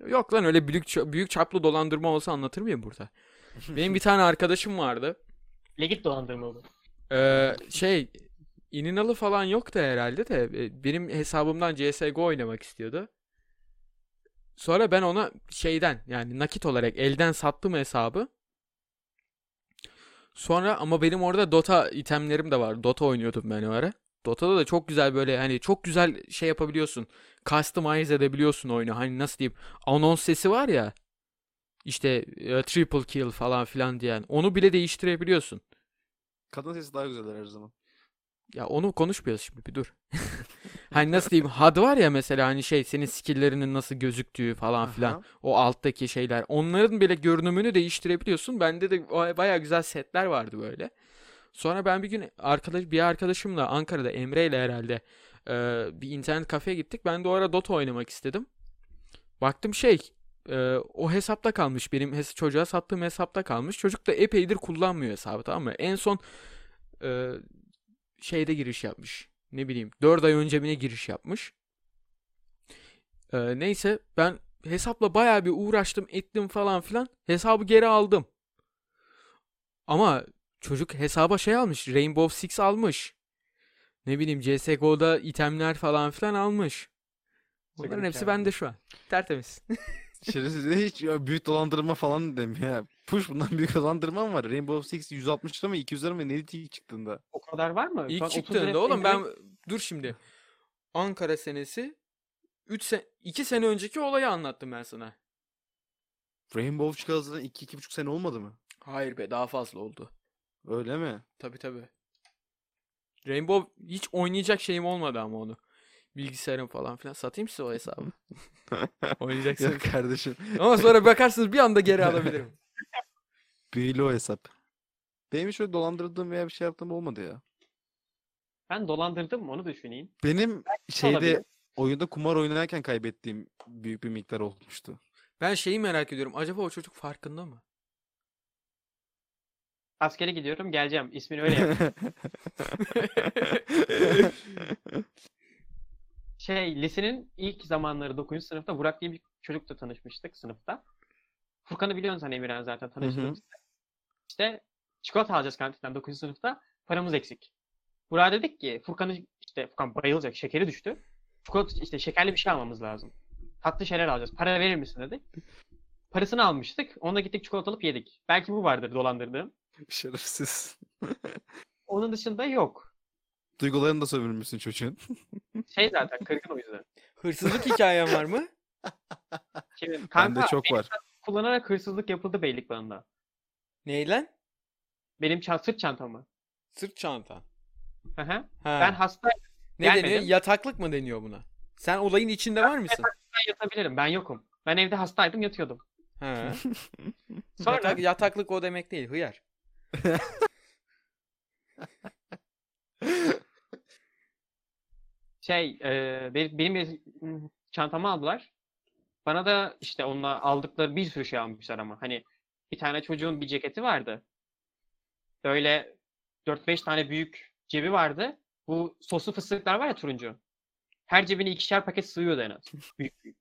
Yok lan öyle büyük büyük çaplı dolandırma olsa anlatır mıyım burada? Benim bir tane arkadaşım vardı. Legit dolandırma oldu. Ee, şey ininalı falan yoktu herhalde de e, benim hesabımdan CS:GO oynamak istiyordu. Sonra ben ona şeyden yani nakit olarak elden sattım hesabı. Sonra ama benim orada Dota itemlerim de var. Dota oynuyordum ben o ara. Dota'da da çok güzel böyle hani çok güzel şey yapabiliyorsun. Customize edebiliyorsun oyunu. Hani nasıl diyeyim? Anons sesi var ya. İşte e, triple kill falan filan diyen. Onu bile değiştirebiliyorsun. Kadın sesi daha güzel her zaman. Ya onu konuşmuyoruz şimdi bir dur. Hani nasıl diyeyim HUD var ya mesela hani şey senin skill'lerinin nasıl gözüktüğü falan filan. Aha. O alttaki şeyler. Onların bile görünümünü değiştirebiliyorsun. Bende de baya bayağı güzel setler vardı böyle. Sonra ben bir gün arkadaş bir arkadaşımla Ankara'da Emre ile herhalde e, bir internet kafeye gittik. Ben de o ara Dota oynamak istedim. Baktım şey e, o hesapta kalmış. Benim hes- çocuğa sattığım hesapta kalmış. Çocuk da epeydir kullanmıyor hesabı tamam mı? En son e, şeyde giriş yapmış. Ne bileyim 4 ay önce mi ne giriş yapmış. Ee, neyse ben hesapla bayağı bir uğraştım ettim falan filan. Hesabı geri aldım. Ama çocuk hesaba şey almış. Rainbow Six almış. Ne bileyim CSGO'da itemler falan filan almış. Bunların Sıkıntı hepsi yani. bende şu an. Tertemiz. Şerefsiz hiç ya, büyük dolandırma falan dedim ya. Push bundan büyük dolandırma mı var? Rainbow Six 160 lira mı 200 lira mı ne ilk çıktığında? O kadar var mı? Şu an İlk 30 liraya çıktığında oğlum ben indirim- dur şimdi. Ankara senesi 3 se 2 sene önceki olayı anlattım ben sana. Rainbow çıkalı 2-2,5 sene olmadı mı? Hayır be daha fazla oldu. Öyle mi? Tabi tabi. Rainbow hiç oynayacak şeyim olmadı ama onu. Bilgisayarım falan filan. Satayım size o hesabı. Oynayacaksınız. Yok kardeşim. ama sonra bakarsınız bir anda geri alabilirim. Büyülü o hesap. Benim hiç öyle dolandırdığım veya bir şey yaptığım olmadı ya. Ben dolandırdım mı onu düşüneyim. Benim şeyde olabilir. oyunda kumar oynarken kaybettiğim büyük bir miktar olmuştu. Ben şeyi merak ediyorum. Acaba o çocuk farkında mı? Askere gidiyorum geleceğim. İsmini öyle yap. Şey lisenin ilk zamanları 9. sınıfta Burak diye bir çocukla tanışmıştık sınıfta. Furkan'ı biliyorsun sen Emirhan zaten tanıştığımızda. İşte çikolata alacağız kantinden 9. sınıfta. Paramız eksik. Burak'a dedik ki Furkan'ı işte Furkan bayılacak şekeri düştü. Çikolata işte şekerli bir şey almamız lazım. Tatlı şeyler alacağız. Para verir misin dedi. Parasını almıştık. Onunla gittik çikolata alıp yedik. Belki bu vardır dolandırdığım. Şerefsiz. Onun dışında yok. Duygularını da sömürmüşsün çocuğun. Şey zaten kırgın o yüzden. Hırsızlık hikayen var mı? Şimdi, Bende kanka çok benim var. kullanarak hırsızlık yapıldı Beylikdüzü'nde. Ney lan? Benim ça- sırt çantamı. Sırt çantan. Hı hı. Ha. Ben hastayım. ne deniyor? Yataklık mı deniyor buna? Sen olayın içinde var mısın? Ben yatabilirim. Ben yokum. Ben evde hastaydım yatıyordum. Ha. Sonra Yatak, yataklık o demek değil, hıyar. şey e, benim, e- çantamı aldılar. Bana da işte onunla aldıkları bir sürü şey almışlar ama. Hani bir tane çocuğun bir ceketi vardı. Böyle 4-5 tane büyük cebi vardı. Bu soslu fıstıklar var ya turuncu. Her cebine ikişer paket sığıyordu en az. Büyük büyük.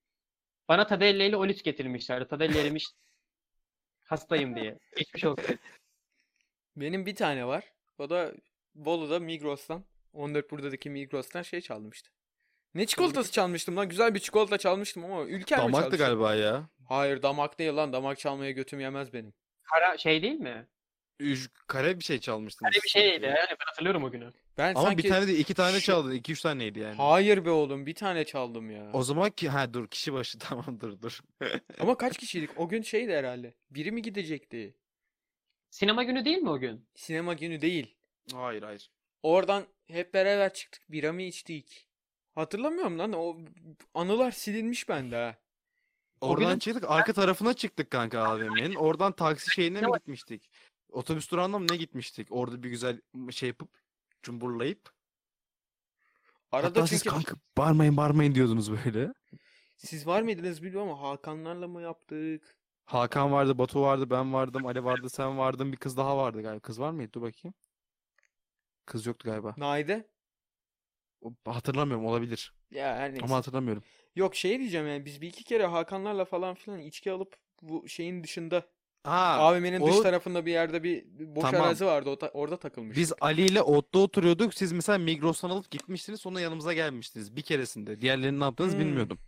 Bana Tadelle ile Olive getirmişlerdi. Tadelle erimiş. Hastayım diye. Geçmiş olsun. Benim bir tane var. O da Bolu'da Migros'tan. 14 buradaki Migros'tan şey çalmıştı. Ne çikolatası çalmıştım lan? Güzel bir çikolata çalmıştım ama ülker mi Damaktı çalışıyor? galiba ya. Hayır damak değil lan. Damak çalmaya götüm yemez benim. Kara şey değil mi? Üç, kare bir şey çalmıştınız. Hani bir şeydi. Yani ben hatırlıyorum o günü. Ben Ama sanki... bir tane değil iki tane Şu- çaldın. iki üç taneydi yani. Hayır be oğlum bir tane çaldım ya. O zaman ki ha dur kişi başı tamam dur dur. Ama kaç kişiydik? O gün şeydi herhalde. Biri mi gidecekti? Sinema günü değil mi o gün? Sinema günü değil. hayır hayır. Oradan hep beraber çıktık. Bira mı içtik? Hatırlamıyorum lan. O anılar silinmiş bende ha. Oradan günün- çıktık arka tarafına çıktık kanka AVM'nin. Oradan taksi şeyine mi gitmiştik? Otobüs durağına mı ne gitmiştik? Orada bir güzel şey yapıp cumburlayıp. Arada Hatta siz kanka bağırmayın bağırmayın diyordunuz böyle. siz var mıydınız bilmiyorum ama Hakanlarla mı yaptık? Hakan vardı, Batu vardı, ben vardım, Ali vardı, sen vardın, bir kız daha vardı galiba. Kız var mıydı? Dur bakayım. Kız yoktu galiba. Naide? O- Hatırlamıyorum olabilir. Ya her neyse. Ama hatırlamıyorum. Yok şey diyeceğim yani biz bir iki kere Hakanlarla falan filan içki alıp bu şeyin dışında Ha, AVM'nin dış o- tarafında bir yerde bir boş Tamam. arazi vardı o ta- orada takılmıştık. Biz Ali ile Ot'ta oturuyorduk. Siz mesela Migros'tan alıp gitmiştiniz. Sonra yanımıza gelmiştiniz. Bir keresinde. Diğerlerini ne yaptınız Hmm. bilmiyordum.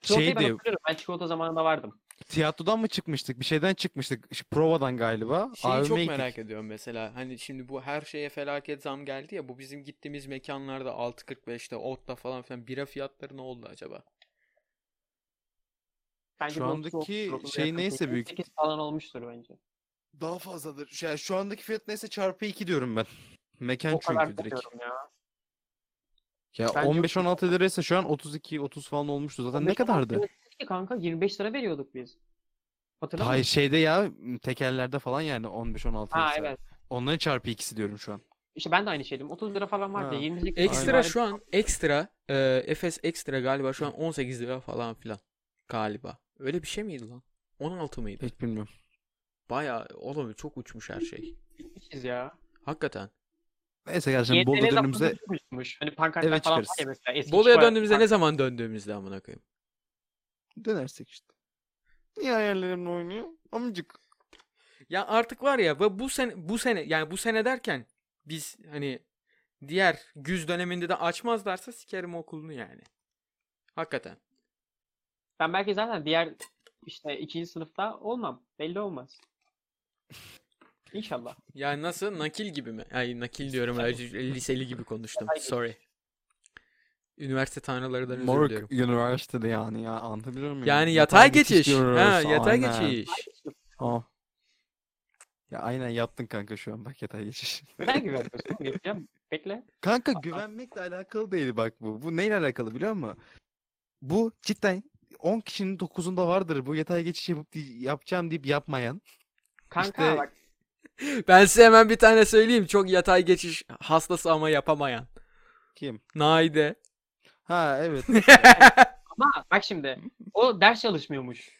Çikolatayı ben Şeydi, hatırlıyorum. Ben çikolata zamanında vardım. Tiyatrodan mı çıkmıştık? Bir şeyden çıkmıştık. Şu provadan galiba. Şeyi çok merak gittik. ediyorum mesela. Hani şimdi bu her şeye felaket zam geldi ya. Bu bizim gittiğimiz mekanlarda 6.45'te, Ot'ta falan filan bira fiyatları ne oldu acaba? Bence Şu bu andaki otuza şey neyse büyük- 8 falan olmuştur bence. Daha fazladır. Şu, yani şu andaki fiyat neyse çarpı 2 diyorum ben. Mekan O kadar çünkü direkt. bilmiyorum ya. Ya Bence 15-16 liraysa şu an 32-30 falan olmuştu. Zaten ne 15 kadardı? Lira ki kanka 25 lira veriyorduk biz. Hatırlamıyor Hayır musun? şeyde ya tekerlerde falan yani 15-16 Ha liraysa. evet. Onların çarpı ikisi diyorum şu an. İşte ben de aynı şeydim. 30 lira falan vardı. Ha. 28 Ekstra Aynen. şu an ekstra e, Efes ekstra galiba şu an 18 lira falan filan galiba. Öyle bir şey miydi lan? 16 mıydı? Pek bilmiyorum. Bayağı oğlum çok uçmuş her şey. Bitmişiz ya. Hakikaten. Neyse gerçekten YTL Bolu çıkmışmış. Hani pankartlar Evet, falan var çıkarız. mesela. Eski Bolu'ya çikolata- döndüğümüzde ne zaman döndüğümüzde amına koyayım. Dönersek işte. Niye hayallerimle oynuyor? Amcık. Ya artık var ya bu bu sene bu sene yani bu sene derken biz hani diğer güz döneminde de açmazlarsa sikerim okulunu yani. Hakikaten. Ben belki zaten diğer işte ikinci sınıfta olmam. Belli olmaz. İnşallah. Yani nasıl nakil gibi mi? Ay nakil diyorum liseli gibi konuştum. Sorry. Üniversite tanrılarından özür Moruk diliyorum. Üniversitede yani ya anlatabiliyor muyum? Yani yatay geçiş. diyoruz, Ha, yatay aynen. geçiş. Ha. Ya aynen yattın kanka şu an bak yatay geçiş. Neden güvenmiyorsun? Yapacağım. Bekle. Kanka güvenmekle alakalı değil bak bu. Bu neyle alakalı biliyor musun? Bu cidden 10 kişinin 9'unda vardır bu yatay geçiş yapıp yapacağım deyip yapmayan. Kanka İşte- bak Ben size hemen bir tane söyleyeyim. Çok yatay geçiş hastası ama yapamayan. Kim? Naide. Ha evet. ama bak şimdi o ders çalışmıyormuş.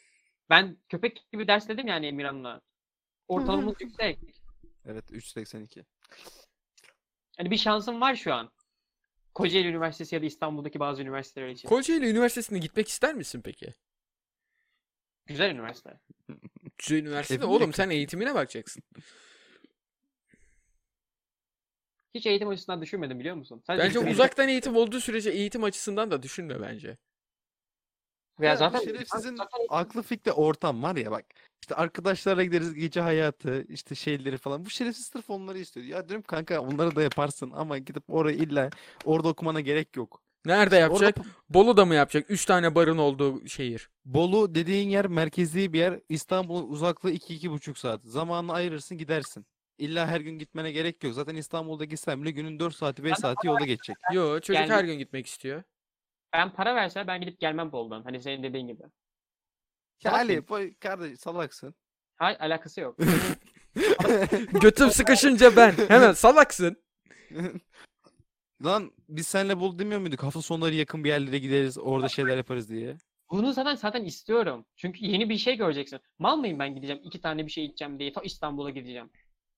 Ben köpek gibi ders dedim yani Emirhan'la. Ortalamamız yüksek. evet 382. Hani bir şansım var şu an. Kocaeli Üniversitesi ya da İstanbul'daki bazı üniversiteler için. Kocaeli Üniversitesi'ne gitmek ister misin peki? Güzel üniversite. Güzel üniversite oğlum sen eğitimine bakacaksın. Hiç eğitim açısından düşünmedim biliyor musun? Sadece Bence benim- uzaktan eğitim olduğu sürece eğitim açısından da düşünme bence. Ya bu zaten şerefsizin zaten- aklı fikri ortam var ya bak. İşte arkadaşlarla gideriz gece hayatı, işte şeyleri falan. Bu şerefsiz sırf onları istiyor. Ya diyorum kanka onları da yaparsın ama gidip oraya illa orada okumana gerek yok. Nerede Orada yapacak? Bolu'da mı yapacak? 3 tane barın olduğu şehir. Bolu dediğin yer merkezi bir yer. İstanbul'un uzaklığı 2-2,5 saat. Zamanını ayırırsın gidersin. İlla her gün gitmene gerek yok. Zaten İstanbul'da gitsen bile günün 4 saati 5 Ben de saati yolda geçecek. Yo çocuk Yani- her gün gitmek istiyor. Ben para verse ben gidip gelmem Bolu'dan. Hani senin dediğin gibi. Ya Salak Ali mıyım? bu kardeş salaksın. Hayır alakası yok. Götüm sıkışınca ben. Hemen salaksın. Lan biz seninle bul demiyor muyduk? Hafta sonları yakın bir yerlere gideriz, orada şeyler yaparız diye. Bunu zaten zaten istiyorum. Çünkü yeni bir şey göreceksin. Mal mıyım ben gideceğim iki tane bir şey içeceğim diye ta İstanbul'a gideceğim.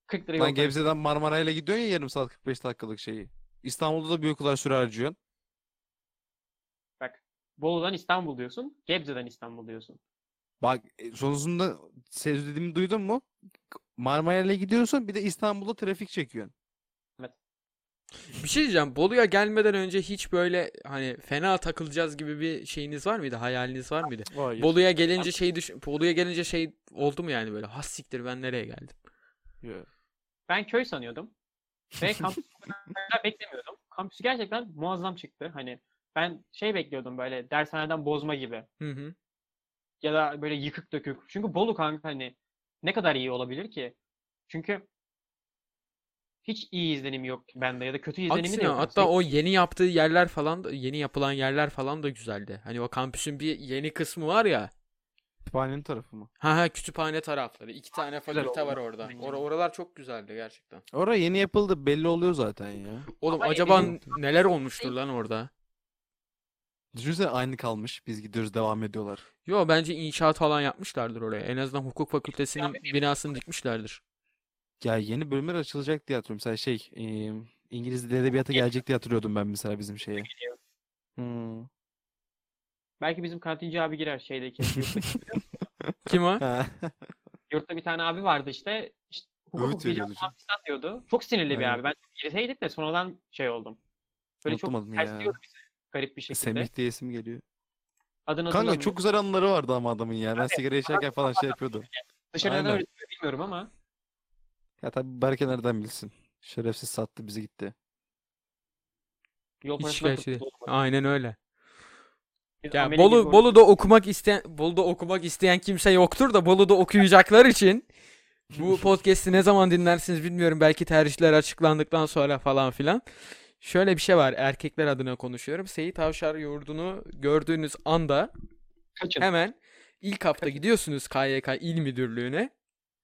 40 lira yol Lan parası. Gebze'den Marmaray'la gidiyorsun ya yarım saat 45 dakikalık şeyi. İstanbul'da da büyük kadar süre harcıyorsun. Bak Bolu'dan İstanbul diyorsun. Gebze'den İstanbul diyorsun. Bak e, sonrasında söz dediğimi duydun mu? Marmaray'la gidiyorsun bir de İstanbul'da trafik çekiyorsun. Bir şey diyeceğim. Bolu'ya gelmeden önce hiç böyle hani fena takılacağız gibi bir şeyiniz var mıydı? Hayaliniz var mıydı? Hayır. Bolu'ya gelince şey düş Bolu'ya gelince şey oldu mu yani böyle? Has siktir ben nereye geldim? Ben köy sanıyordum. Ve kampüsü beklemiyordum. Kampüsü gerçekten muazzam çıktı. Hani ben şey bekliyordum böyle dershaneden bozma gibi. Hı hı. Ya da böyle yıkık dökük. Çünkü Bolu kanka hani ne kadar iyi olabilir ki? Çünkü hiç iyi izlenim yok bende ya da kötü izlenimi de Aksine yok. hatta o yeni yaptığı yerler falan da yeni yapılan yerler falan da güzeldi. Hani o kampüsün bir yeni kısmı var ya. Kütüphanenin tarafı mı? Ha ha kütüphane tarafları. iki tane fakülte var orada. Or- oralar çok güzeldi gerçekten. Orada yeni yapıldı belli oluyor zaten ya. Oğlum Ama acaba eminim- neler olmuştur lan orada? Düşünsene aynı kalmış. Biz gidiyoruz devam ediyorlar. Yo bence inşaat falan yapmışlardır oraya. En azından hukuk fakültesinin binasını dikmişlerdir. Ya yeni bölümler açılacak diye hatırlıyorum. Mesela şey e, İngiliz Dil Edebiyatı gelecek diye hatırlıyordum ben mesela bizim şeye. Hmm. Belki bizim kantinci abi girer şeydeki. Kim o? Yurtta bir tane abi vardı işte. işte hukuk veriyordu filan diyordu. Çok sinirli bir Aynen. abi. Ben girseydim de sonradan şey oldum. Böyle çok Unutamadım ya. tersliyordu bizi. Garip bir şekilde. Semih diye isim geliyor. Adını Kanka hatırlamıyorum. çok güzel anıları vardı ama adamın ya. Ben sigara içerken falan şey yapıyordu. Dışarıdan Aynen. öyle bilmiyorum ama. Ya tabii Berke nereden bilsin. Şerefsiz sattı bizi gitti. Yol Hiç parasından kurtuldu. Aynen öyle. Ya Bolu. Bolu'da okumak isteyen Bolu'da okumak isteyen kimse yoktur da Bolu'da okuyacaklar için bu podcast'i ne zaman dinlersiniz bilmiyorum. Belki tercihler açıklandıktan sonra falan filan. Şöyle bir şey var. Erkekler adına konuşuyorum. Seyit Avşar yurdunu gördüğünüz anda Kaçın. hemen ilk hafta gidiyorsunuz KYK İl Müdürlüğü'ne.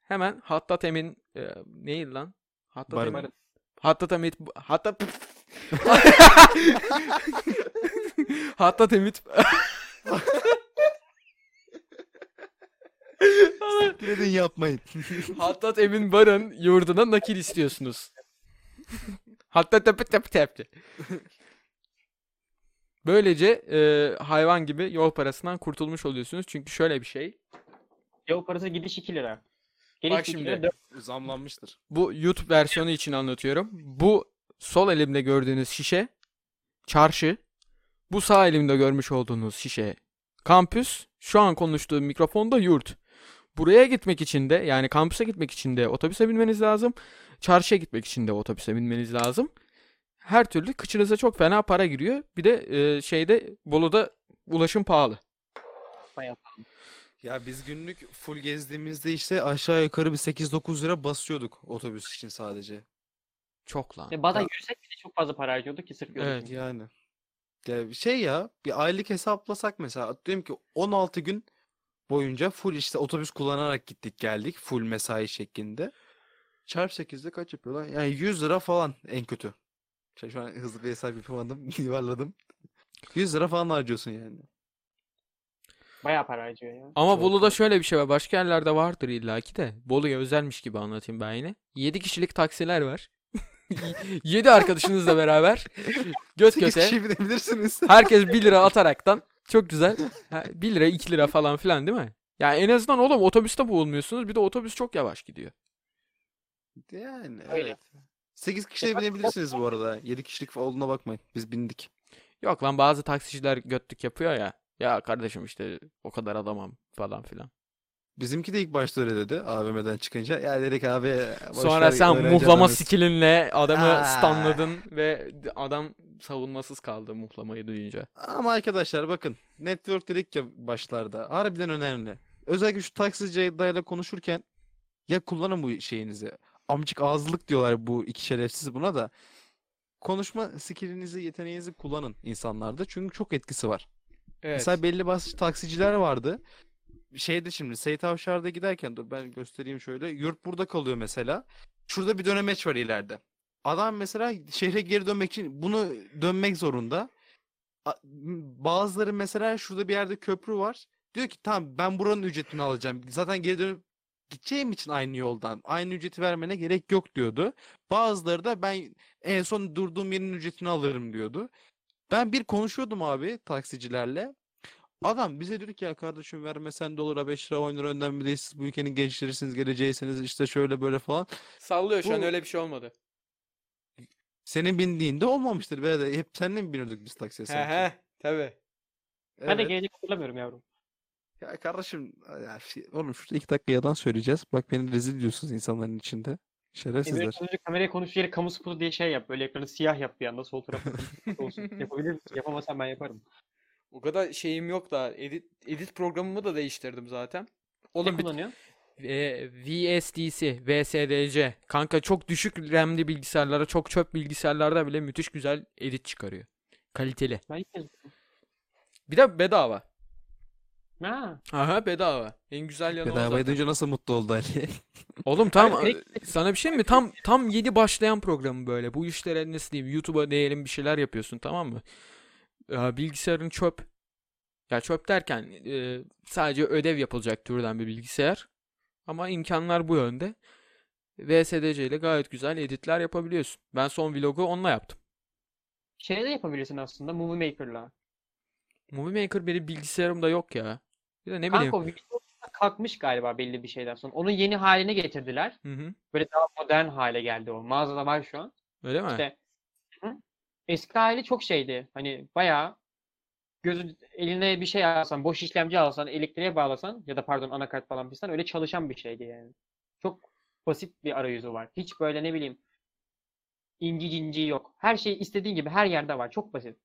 Hemen Hattat Emin e, neydi lan? Hattat Barın. Emin. Hattat Emin Hattat Hattat Emin Dedin yapmayın. Hattat Emin Barın yurduna nakil istiyorsunuz. Hatta tepe tepe tepti. Böylece e, hayvan gibi yol parasından kurtulmuş oluyorsunuz. Çünkü şöyle bir şey. Yol parası gidiş 2 lira. Geliş Bak 2 lira şimdi. 4 Zamlanmıştır. Bu YouTube versiyonu için anlatıyorum. Bu sol elimde gördüğünüz şişe çarşı. Bu sağ elimde görmüş olduğunuz şişe kampüs. Şu an konuştuğum mikrofonda yurt. Buraya gitmek için de yani kampüse gitmek için de otobüse binmeniz lazım. Çarşıya gitmek için de otobüse binmeniz lazım. Her türlü kıçınıza çok fena para giriyor. Bir de e, şeyde Bolu'da ulaşım pahalı. bayağı. Ya biz günlük full gezdiğimizde işte aşağı yukarı bir 8-9 lira basıyorduk otobüs için sadece. Çok lan. Ya bazen yürüsek bile çok fazla para harcıyorduk ki sırf Evet. için. Yani. Ya şey ya bir aylık hesaplasak mesela diyelim ki 16 gün boyunca full işte otobüs kullanarak gittik geldik full mesai şeklinde. Çarp 8'de kaç yapıyor lan? Yani 100 lira falan en kötü. Şey, şu an hızlı bir hesap yapamadım, yuvarladım. 100 lira falan harcıyorsun yani. Bayağı para harcıyor ya. Ama Bolu'da şöyle bir şey var. Başka yerlerde vardır illaki de. Bolu'ya özelmiş gibi anlatayım ben yine. 7 kişilik taksiler var. 7 arkadaşınızla beraber göt 8 göte kişi binebilirsiniz. herkes 1 lira ataraktan çok güzel. Ha, 1 lira 2 lira falan filan değil mi? Yani en azından oğlum otobüste boğulmuyorsunuz. Bir de otobüs çok yavaş gidiyor. Yani Öyle. evet. 8 kişi de binebilirsiniz bu arada. 7 kişilik olduğuna bakmayın. Biz bindik. Yok lan bazı taksiciler götlük yapıyor ya. Ya kardeşim işte o kadar adamam falan filan. Bizimki de ilk başta öyle dedi AVM'den çıkınca. Ya dedik abi Sonra sen muhlama adamız." skillinle adamı Aa. stunladın ve adam savunmasız kaldı muhlamayı duyunca. Ama arkadaşlar bakın network dedik ya başlarda. Harbiden önemli. Özellikle şu taksici dayıyla konuşurken ya kullanın bu şeyinizi. amcık ağızlık diyorlar bu iki şerefsiz buna da. Konuşma skillinizi, yeteneğinizi kullanın insanlarda. Çünkü çok etkisi var. Evet. Mesela belli başlı taksiciler vardı. Şeyde şimdi Seyit Avşar'da giderken dur ben göstereyim şöyle. Yurt burada kalıyor mesela. Şurada bir dönemeç var ileride. Adam mesela şehre geri dönmek için bunu dönmek zorunda. Bazıları mesela şurada bir yerde köprü var. Diyor ki tamam ben buranın ücretini alacağım. Zaten geri dönüp gideceğim için aynı yoldan. Aynı ücreti vermene gerek yok diyordu. Bazıları da ben en son durduğum yerin ücretini alırım diyordu. Ben bir konuşuyordum abi taksicilerle. Adam bize dedi ki ya kardeşim vermesen ha 5 lira 10 lira önden değil siz bu ülkenin gençlerisiniz geleceğisiniz işte şöyle böyle falan. Sallıyor şu an Bu- öyle bir şey olmadı. Senin bindiğinde olmamıştır be de hep seninle mi biniyorduk biz taksiye He sanki? he tabii. Ben de Evet. gelecek hatırlamıyorum yavrum. Ya kardeşim ya şey- oğlum şurada iki dakika yalan söyleyeceğiz. Bak beni rezil diyorsunuz insanların içinde. Emre Şerefsizler. Kılıcı kameraya konuştuğu yeri kamu spotu diye şey yap. Böyle ekranı siyah yap bir anda sol tarafa olsun. Yapabilir misin? Yapamazsan ben yaparım. O kadar şeyim yok da edit edit programımı da değiştirdim zaten. Ne Oğlum bir kullanıyorsun? e, VSDC, VSDC. Kanka çok düşük RAM'li bilgisayarlara, çok çöp bilgisayarlarda bile müthiş güzel edit çıkarıyor. Kaliteli. Ben Bir de bedava. Ha. Aha bedava. En güzel yanı o Bedavaya zaten. duyunca nasıl mutlu oldu Ali? Oğlum tam direkt- sana bir şey mi? Tam tam yeni başlayan programı böyle. Bu işlere nasıl diyeyim? YouTube'a diyelim bir şeyler yapıyorsun tamam mı? Ya bilgisayarın çöp. Ya çöp derken e, sadece ödev yapılacak türden bir bilgisayar. Ama imkanlar bu yönde. VSDC ile gayet güzel editler yapabiliyorsun. Ben son vlogu onunla yaptım. Şey de yapabilirsin aslında Movie Maker'la. Movie Maker benim bilgisayarımda yok ya. Bir de ne bileyim. Kanka video kalkmış galiba belli bir şeyden sonra. Onun yeni haline getirdiler. Hı hı. Böyle daha modern hale geldi o. Mağazada var şu an. Öyle mi? İşte hı. eski hali çok şeydi. Hani bayağı gözü eline bir şey alsan, boş işlemci alsan, elektriğe bağlasan ya da pardon anakart falan pistan öyle çalışan bir şeydi yani. Çok basit bir arayüzü var. Hiç böyle ne bileyim inci cinci yok. Her şey istediğin gibi her yerde var. Çok basit.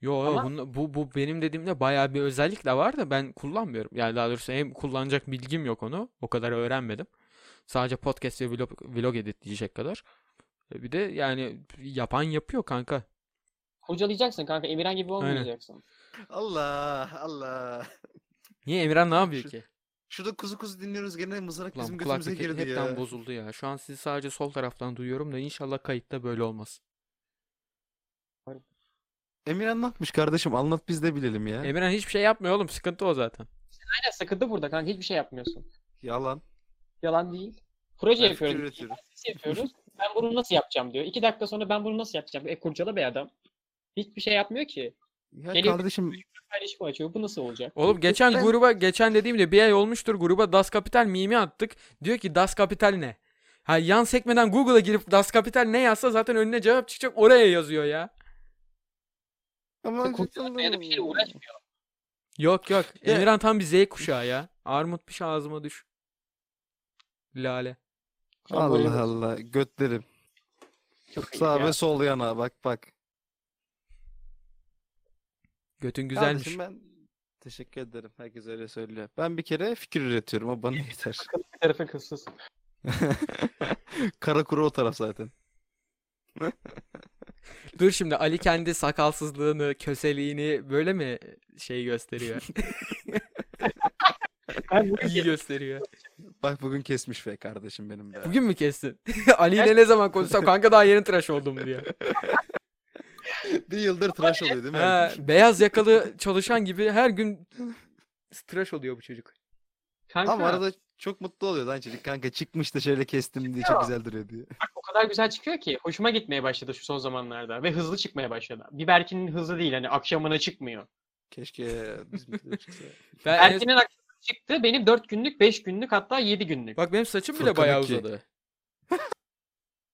Yo, Ama- bunla- bu bu benim dediğimde bayağı bir özellik de var da ben kullanmıyorum. Yani daha doğrusu hem kullanacak bilgim yok onu. O kadar öğrenmedim. Sadece podcast ve vlog, vlog editleyecek kadar. E, Bir de yani yapan yapıyor kanka. Kurcalayacaksın kanka. Emirhan gibi Aynen. olmayacaksın. Allah Allah. Niye Emirhan ne yapıyor Şu- ki? Şurada kuzu kuzu dinliyoruz gene mızrak Ulan bizim gözümüze kulaklık girdi hepten ya. bozuldu ya. Şu an sizi sadece sol taraftan duyuyorum da inşallah kayıtta böyle olmaz. Emirhan ne yapmış kardeşim anlat biz de bilelim ya. Emirhan hiçbir şey yapmıyor oğlum. Sıkıntı o zaten. Aynen sıkıntı burada kanka. Hiçbir şey yapmıyorsun. Yalan. Yalan değil. Proje Ben yapıyoruz. üretiyorum. Biz yapıyoruz. Ben bunu nasıl yapacağım diyor. İki dakika sonra ben bunu nasıl yapacağım? E kurcala be adam. Hiçbir şey yapmıyor ki. Ya Geliyor- kardeşim Paylaşım açıyor. Bu nasıl olacak? Oğlum geçen Ben- gruba geçen dediğimde bir ay olmuştur gruba Das Kapital mimi attık. Diyor ki Das Kapital ne? Ha yan sekmeden Google'a girip Das Kapital ne yazsa zaten önüne cevap çıkacak oraya yazıyor ya. Ama Kurcalamaya da bir şeyle uğraşmıyor. Yok yok. Emirhan tam bir Z kuşağı ya. Armut piş ağzıma düş. Lale. Allah Allah götlerim. Çok iyi Sağ ya. ve sol yana bak bak. Götün güzelmiş. Kardeşim ben teşekkür ederim. Herkes öyle söylüyor. Ben bir kere fikir üretiyorum. O bana yeter. Bir tarafı kızsız. Kara kuru o taraf zaten. Dur şimdi Ali kendi sakalsızlığını, köseliğini böyle mi şey gösteriyor? Ben İyi gösteriyor. Bak bugün kesmiş be kardeşim benim be. Bugün mü kestin? Ali ile ne zaman konuşsam kanka daha yeni tıraş oldum diyor. bir yıldır tıraş oluyor değil mi? Ha, beyaz yakalı çalışan gibi her gün tıraş oluyor bu çocuk. Kanka Ama arada çok mutlu oluyor lan çocuk. Kanka çıkmış da şöyle kestim diye çok güzel duruyor diye. Kadar güzel çıkıyor ki hoşuma gitmeye başladı şu son zamanlarda ve hızlı çıkmaya başladı. Bir Berkin'in hızlı değil hani akşamına çıkmıyor. Keşke bizim de çıksa. Ben en- Berkin'in akşamına çıktı benim 4 günlük, 5 günlük hatta 7 günlük. Bak benim saçım bile Furkan bayağı iki. uzadı.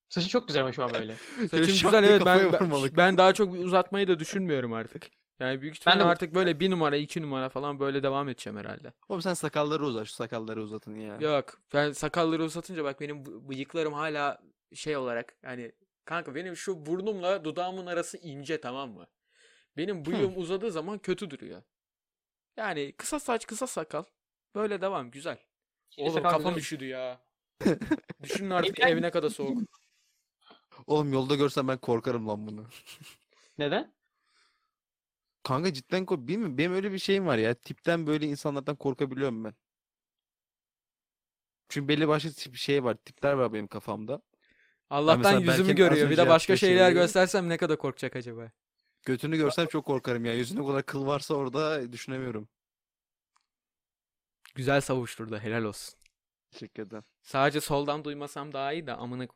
Saçı çok güzel ama şu an böyle. Saçım şak güzel diye evet ben, kafaya ben, vurmalık. ben daha çok uzatmayı da düşünmüyorum artık. Yani büyük Ben ihtimalle de- artık böyle bir numara iki numara falan böyle devam edeceğim herhalde. Oğlum sen sakalları uzat. Şu sakalları uzatın ya. Yok ben sakalları uzatınca bak benim bı- bıyıklarım hala şey olarak yani kanka benim şu burnumla dudağımın arası ince tamam mı? Benim bıyığım uzadığı zaman kötü duruyor. Yani kısa saç kısa sakal böyle devam güzel. Oğlum sakal kafam güzel. üşüdü ya. Düşünün artık Evden ev ne kadar soğuk. Oğlum yolda görsem ben korkarım lan bunu. Neden? Kanka cidden kork bilmiyorum benim öyle bir şeyim var ya. Tipten böyle insanlardan korkabiliyorum ben. Çünkü belli başlı tip şey var. Tipler var benim kafamda. Allah'tan mesela yüzümü az görüyor. Bir önce de başka yaptığı şeyler şeyi- göstersem ne kadar korkacak acaba? Götünü görsem çok korkarım ya. Yüzünde o kadar kıl varsa orada düşünemiyorum. Güzel savuşturdu. Helal olsun. Teşekkür ederim. Sadece soldan duymasam daha iyi de amına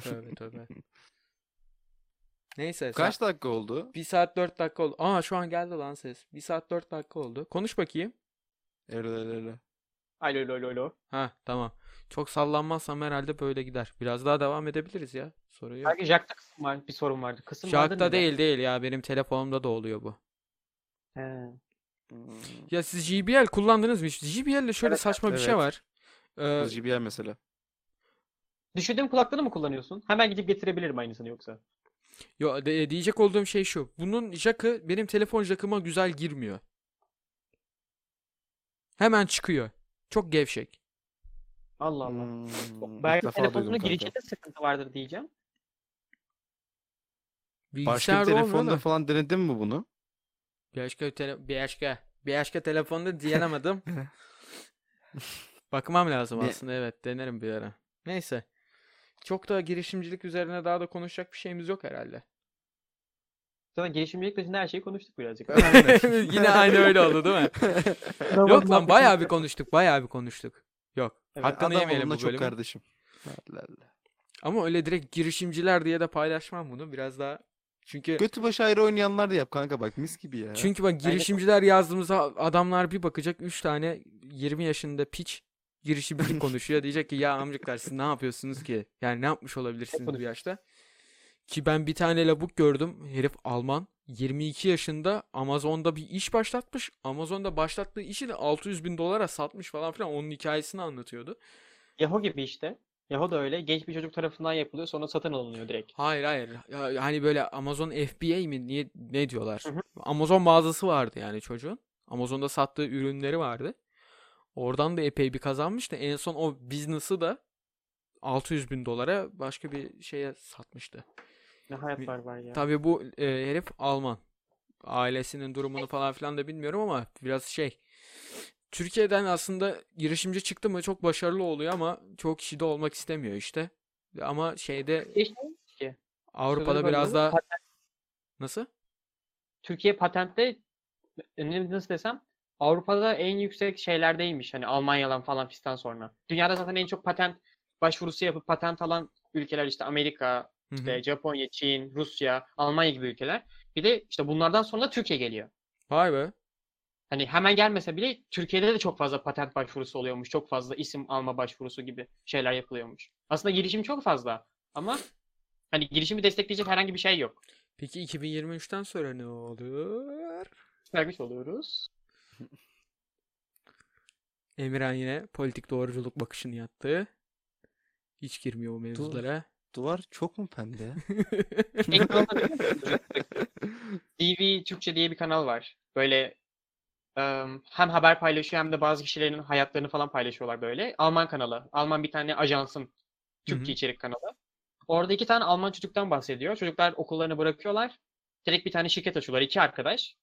tövbe tövbe. Neyse. sa- Kaç dakika oldu? 1 saat 4 dakika oldu. Aa şu an geldi lan ses. 1 saat 4 dakika oldu. Konuş bakayım. Öyle öyle öyle. Alo alo alo alo. Ha tamam. Çok sallanmazsam herhalde böyle gider. Biraz daha devam edebiliriz ya. Sorun yok. Belki Jack'ta kısım var, bir sorun vardı. Kısım vardı Jack'ta neden? değil değil ya. Benim telefonumda da oluyor bu. He. Hmm. Ya siz JBL kullandınız mı hiç? JBL'de şöyle Evet, saçma bir şey evet. var. Ee, Bu JBL mesela. Düşürdüğüm kulaklığını mı kullanıyorsun? Hemen gidip getirebilirim aynısını yoksa. yo, de- diyecek olduğum şey şu. Bunun jack'ı benim telefon jack'ıma güzel girmiyor. Hemen çıkıyor. Çok gevşek. Allah Allah. Hmm, Belki kanka. girişinde sıkıntı vardır diyeceğim. Başka Bilgisayarda bir olmuyor telefonda da. falan denedin mi bunu? Başka bir tele başka başka telefonda diyenemedim. Bakmam lazım Ne- aslında evet denerim bir ara. Neyse. Çok da girişimcilik üzerine daha da konuşacak bir şeyimiz yok herhalde. Zaten girişimcilik dışında her şeyi konuştuk birazcık. Yine aynı öyle oldu değil mi? Yok lan bayağı bir konuştuk, bayağı bir konuştuk. Evet, Hakkını yemeyelim bu çok bölümün. kardeşim. Allah Allah. Ama öyle direkt girişimciler diye de paylaşmam bunu. Biraz daha çünkü Götü başı ayrı oynayanlar da yap kanka bak mis gibi ya. çünkü bak girişimciler yazdığımızda adamlar bir bakacak 3 tane 20 yaşında piç girişimcilik konuşuyor. Diyecek ki ya amcıklar siz ne yapıyorsunuz ki? Yani ne yapmış olabilirsiniz bu yaşta? Ki ben bir tane lavuk gördüm. Herif Alman. 22 yaşında Amazon'da bir iş başlatmış. Amazon'da başlattığı işi de 600 bin dolara satmış falan filan. Onun hikayesini anlatıyordu. Yahoo gibi işte. Yahoo da öyle. Genç bir çocuk tarafından yapılıyor sonra satın alınıyor direkt. Hayır hayır. Ya, hani böyle Amazon FBA mi niye ne diyorlar? Hı hı. Amazon mağazası vardı yani çocuğun. Amazon'da sattığı ürünleri vardı. Oradan da epey bir kazanmıştı. En son o business'ı da 600 bin dolara başka bir şeye satmıştı. Ne hayatlar var ya. Tabii bu e, herif Alman. Ailesinin durumunu falan filan da bilmiyorum ama biraz şey. Türkiye'den aslında girişimci çıktı mı çok başarılı oluyor ama çok kişi de olmak istemiyor işte. Ama şeyde ki. Avrupa'da Sözünü biraz daha Patent- nasıl? Türkiye patentte ne- nasıl desem Avrupa'da en yüksek şeylerdeymiş. Hani Almanya'dan falan fistan sonra. Dünyada zaten en çok patent başvurusu yapıp patent alan ülkeler işte Amerika, Hı hı. işte Japonya, Çin, Rusya, Almanya gibi ülkeler. Bir de işte bunlardan sonra Türkiye geliyor. Vay be. Hani hemen gelmese bile Türkiye'de de çok fazla patent başvurusu oluyormuş. Çok fazla isim alma başvurusu gibi şeyler yapılıyormuş. Aslında girişim çok fazla ama hani girişimi destekleyecek herhangi bir şey yok. Peki 2023'ten sonra ne olur? Vermiş oluyoruz. Emirhan yine politik doğruculuk bakışını yattı. Hiç girmiyor o mevzulara. Duvar çok mu pembe? Musun? TV Türkçe diye bir kanal var. Böyle em, hem haber paylaşıyor hem de bazı kişilerin hayatlarını falan paylaşıyorlar böyle. Alman kanalı. Alman bir tane ajansın Türkçe içerik kanalı. Orada iki tane Alman çocuktan bahsediyor. Çocuklar okullarını bırakıyorlar. Direkt bir tane şirket açıyorlar. iki arkadaş.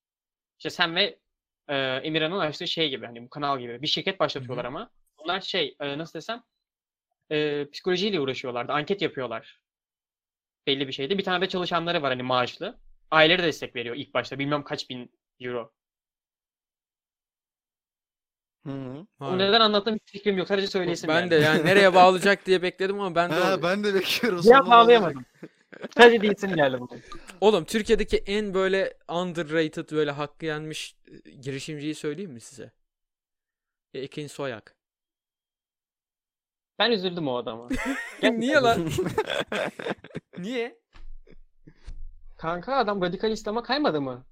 İşte sen ve e, Emirhan'ın açtığı şey gibi hani bu kanal gibi bir şirket başlatıyorlar ama. Bunlar şey e, nasıl desem e, psikolojiyle uğraşıyorlardı. Anket yapıyorlar. Belli bir şeydi. Bir tane de çalışanları var hani maaşlı. Aileleri de destek veriyor ilk başta. Bilmem kaç bin euro. Hı. Bunu Vay. neden anlattığım hiç fikrim yok. Sadece söyleyesim Ben geldi. de yani nereye bağlayacak diye bekledim ama ben de Ha, ben de bekliyorum. An bağlayamadım. Sadece değilsin geldi bu. Oğlum Türkiye'deki en böyle underrated böyle hakkı yenmiş e, girişimciyi söyleyeyim mi size? Ekin Soyak. Ben üzüldüm o adama. Niye lan? Niye? Kanka adam radikal İslam'a kaymadı mı?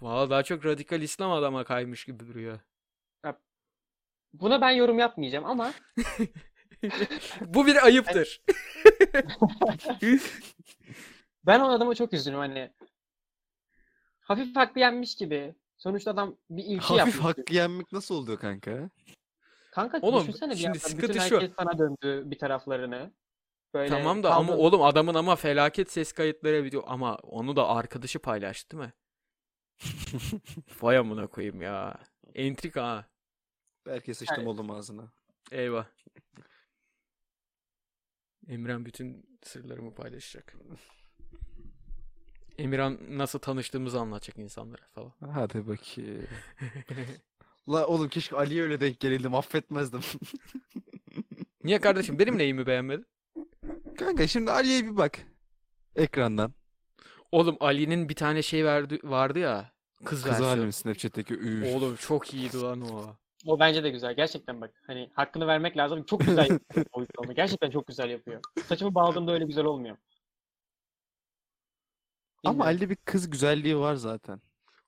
Valla daha çok radikal İslam adama kaymış gibi duruyor. Buna ben yorum yapmayacağım ama Bu bir ayıptır. ben o adama çok üzüldüm hani. Hafif haklı yenmiş gibi. Sonuçta adam bir ilki Hafif yapmış. hakkı yenmek nasıl oluyor kanka? Kanka Oğlum, düşünsene bir şimdi sıkıntı bütün şu. herkes sana döndü bir taraflarını. Böyle Tamam da ama kaldın- oğlum adamın ama felaket ses kayıtları video ama onu da arkadaşı paylaştı değil mi? Vay amına koyayım ya. Entrika ha. Belki sıçtım Evet. oğlum ağzına. Eyvah. Emirhan bütün sırlarımı paylaşacak. Emirhan nasıl tanıştığımızı anlatacak insanlara falan. Hadi bakayım. La oğlum keşke Ali'ye öyle denk geleydim affetmezdim. Niye kardeşim benim neyimi beğenmedin? Kanka şimdi Ali'ye bir bak. Ekrandan. Oğlum Ali'nin bir tane şey verdi, vardı ya. Kız, Kız versiyonu. halimi Snapchat'teki üf. Oğlum çok iyiydi lan o. O bence de güzel. Gerçekten bak. Hani hakkını vermek lazım. Çok güzel yapıyor o. Gerçekten çok güzel yapıyor. Saçımı bağladığımda öyle güzel olmuyor. Ama Bilmiyorum. Ali'de bir kız güzelliği var zaten.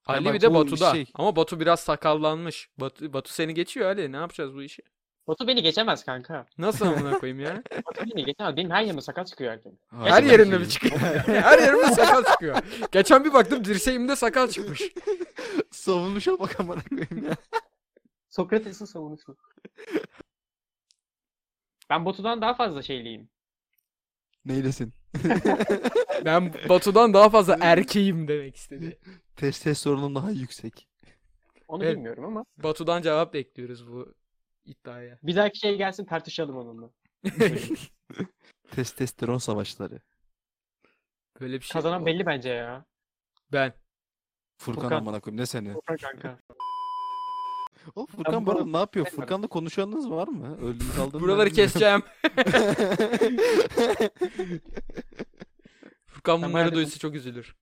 Ali bak bir de Batu'da. şey- Ama Batu biraz sakallanmış. Batu, Batu seni geçiyor Ali. Ne yapacağız bu işi? Batu beni geçemez kanka. Nasıl amına koyayım ya? Batu beni geçemez. Benim her yerime sakal çıkıyor artık. Her Gerçekten yerimde mi çıkıyor? Her yerimde sakal çıkıyor. Geçen bir baktım dirseğimde sakal çıkmış. Savunmuşa bak amına koyayım ya. Sokrates'in savunuşu. Ben Batu'dan daha fazla şeyliyim. Neylesin? Ben Batu'dan daha fazla erkeğim demek istedi. Testosteronum daha yüksek. Onu Evet. bilmiyorum ama. Batu'dan cevap bekliyoruz bu iddiaya. Bir dahaki şey gelsin tartışalım onunla. Testosteron savaşları. Böyle bir şey. Kazanan belli bence ya. Ben. Furkan, Furkan. amına koyayım ne seni? Furkan kanka. O Furkan bana ne yapıyor? Furkan'la konuşanınız var mı? Öldüğünü kaldığını Buraları keseceğim. Furkan Ben bunları duysa çok üzülür.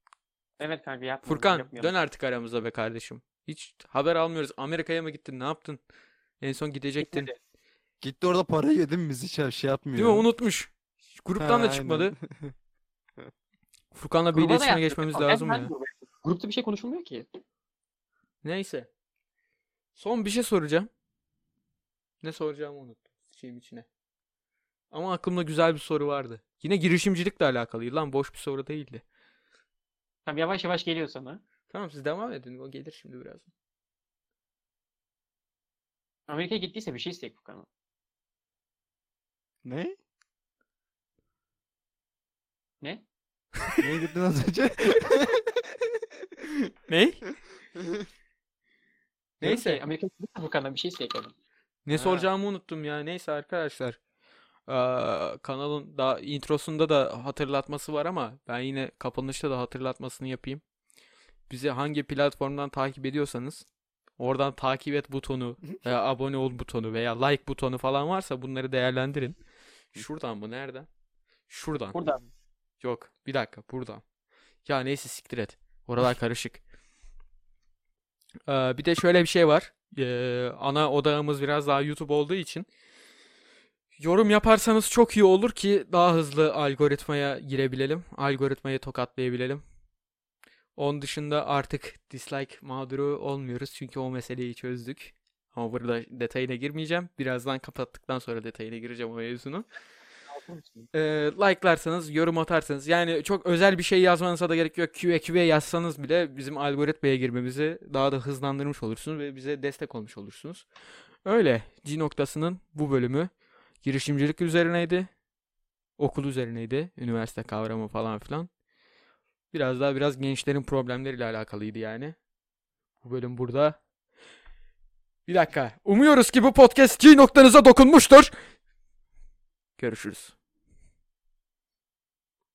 Evet kanka yapma. Furkan dön artık aramıza be kardeşim. Hiç haber almıyoruz. Amerika'ya mı gittin? Ne yaptın? En son gidecektin. Gitmedi. Gitti orada parayı yedim bizi şey, şey yapmıyor. Değil mi? Unutmuş. Gruptan Ha, da çıkmadı. Furkan'la bir Gruba da iletişime yazdık. geçmemiz Ben- lazım ya. Grupta bir şey konuşulmuyor ki. Neyse. Son bir şey soracağım. Ne soracağımı unuttum. Şeyim içine. Ama aklımda güzel bir soru vardı. Yine girişimcilikle alakalıydı lan. Boş bir soru değildi. Tamam yavaş yavaş geliyor sana. Tamam siz devam edin. O gelir şimdi birazdan. Amerika'ya gittiyse bir şey isteyek Furkan'a. Ne? Ne? Neye gittin az önce? Ne? Neyse. ki, Amerika'ya gittiyse Furkan'dan bir şey dedim. Ne Ha. soracağımı unuttum ya. Neyse arkadaşlar. Aa, kanalın daha introsunda da hatırlatması var ama ben yine kapanışta da hatırlatmasını yapayım. Bizi hangi platformdan takip ediyorsanız oradan takip et butonu veya abone ol butonu veya like butonu falan varsa bunları değerlendirin. Şuradan mı? Nereden? Şuradan. Burada. Yok. Bir dakika. Buradan. Ya neyse siktir et. Oralar karışık. Ee, bir de şöyle bir şey var. Ee, ana odağımız biraz daha YouTube olduğu için yorum yaparsanız çok iyi olur ki daha hızlı algoritmaya girebilelim. Algoritmayı tokatlayabilelim. Onun dışında artık dislike mağduru olmuyoruz çünkü o meseleyi çözdük. Ama burada detayına girmeyeceğim. Birazdan kapattıktan sonra detayına gireceğim o mevzunun. Ee, like'larsanız, yorum atarsanız yani çok özel bir şey yazmanıza da gerek yok. QA QA yazsanız bile bizim algoritmaya girmemizi daha da hızlandırmış olursunuz ve bize destek olmuş olursunuz. Öyle. G noktasının bu bölümü girişimcilik üzerineydi. Okul üzerineydi. Üniversite kavramı falan filan. Biraz daha biraz gençlerin problemleriyle alakalıydı yani. Bu bölüm burada. Bir dakika. Umuyoruz ki bu podcast G noktanıza dokunmuştur. Görüşürüz.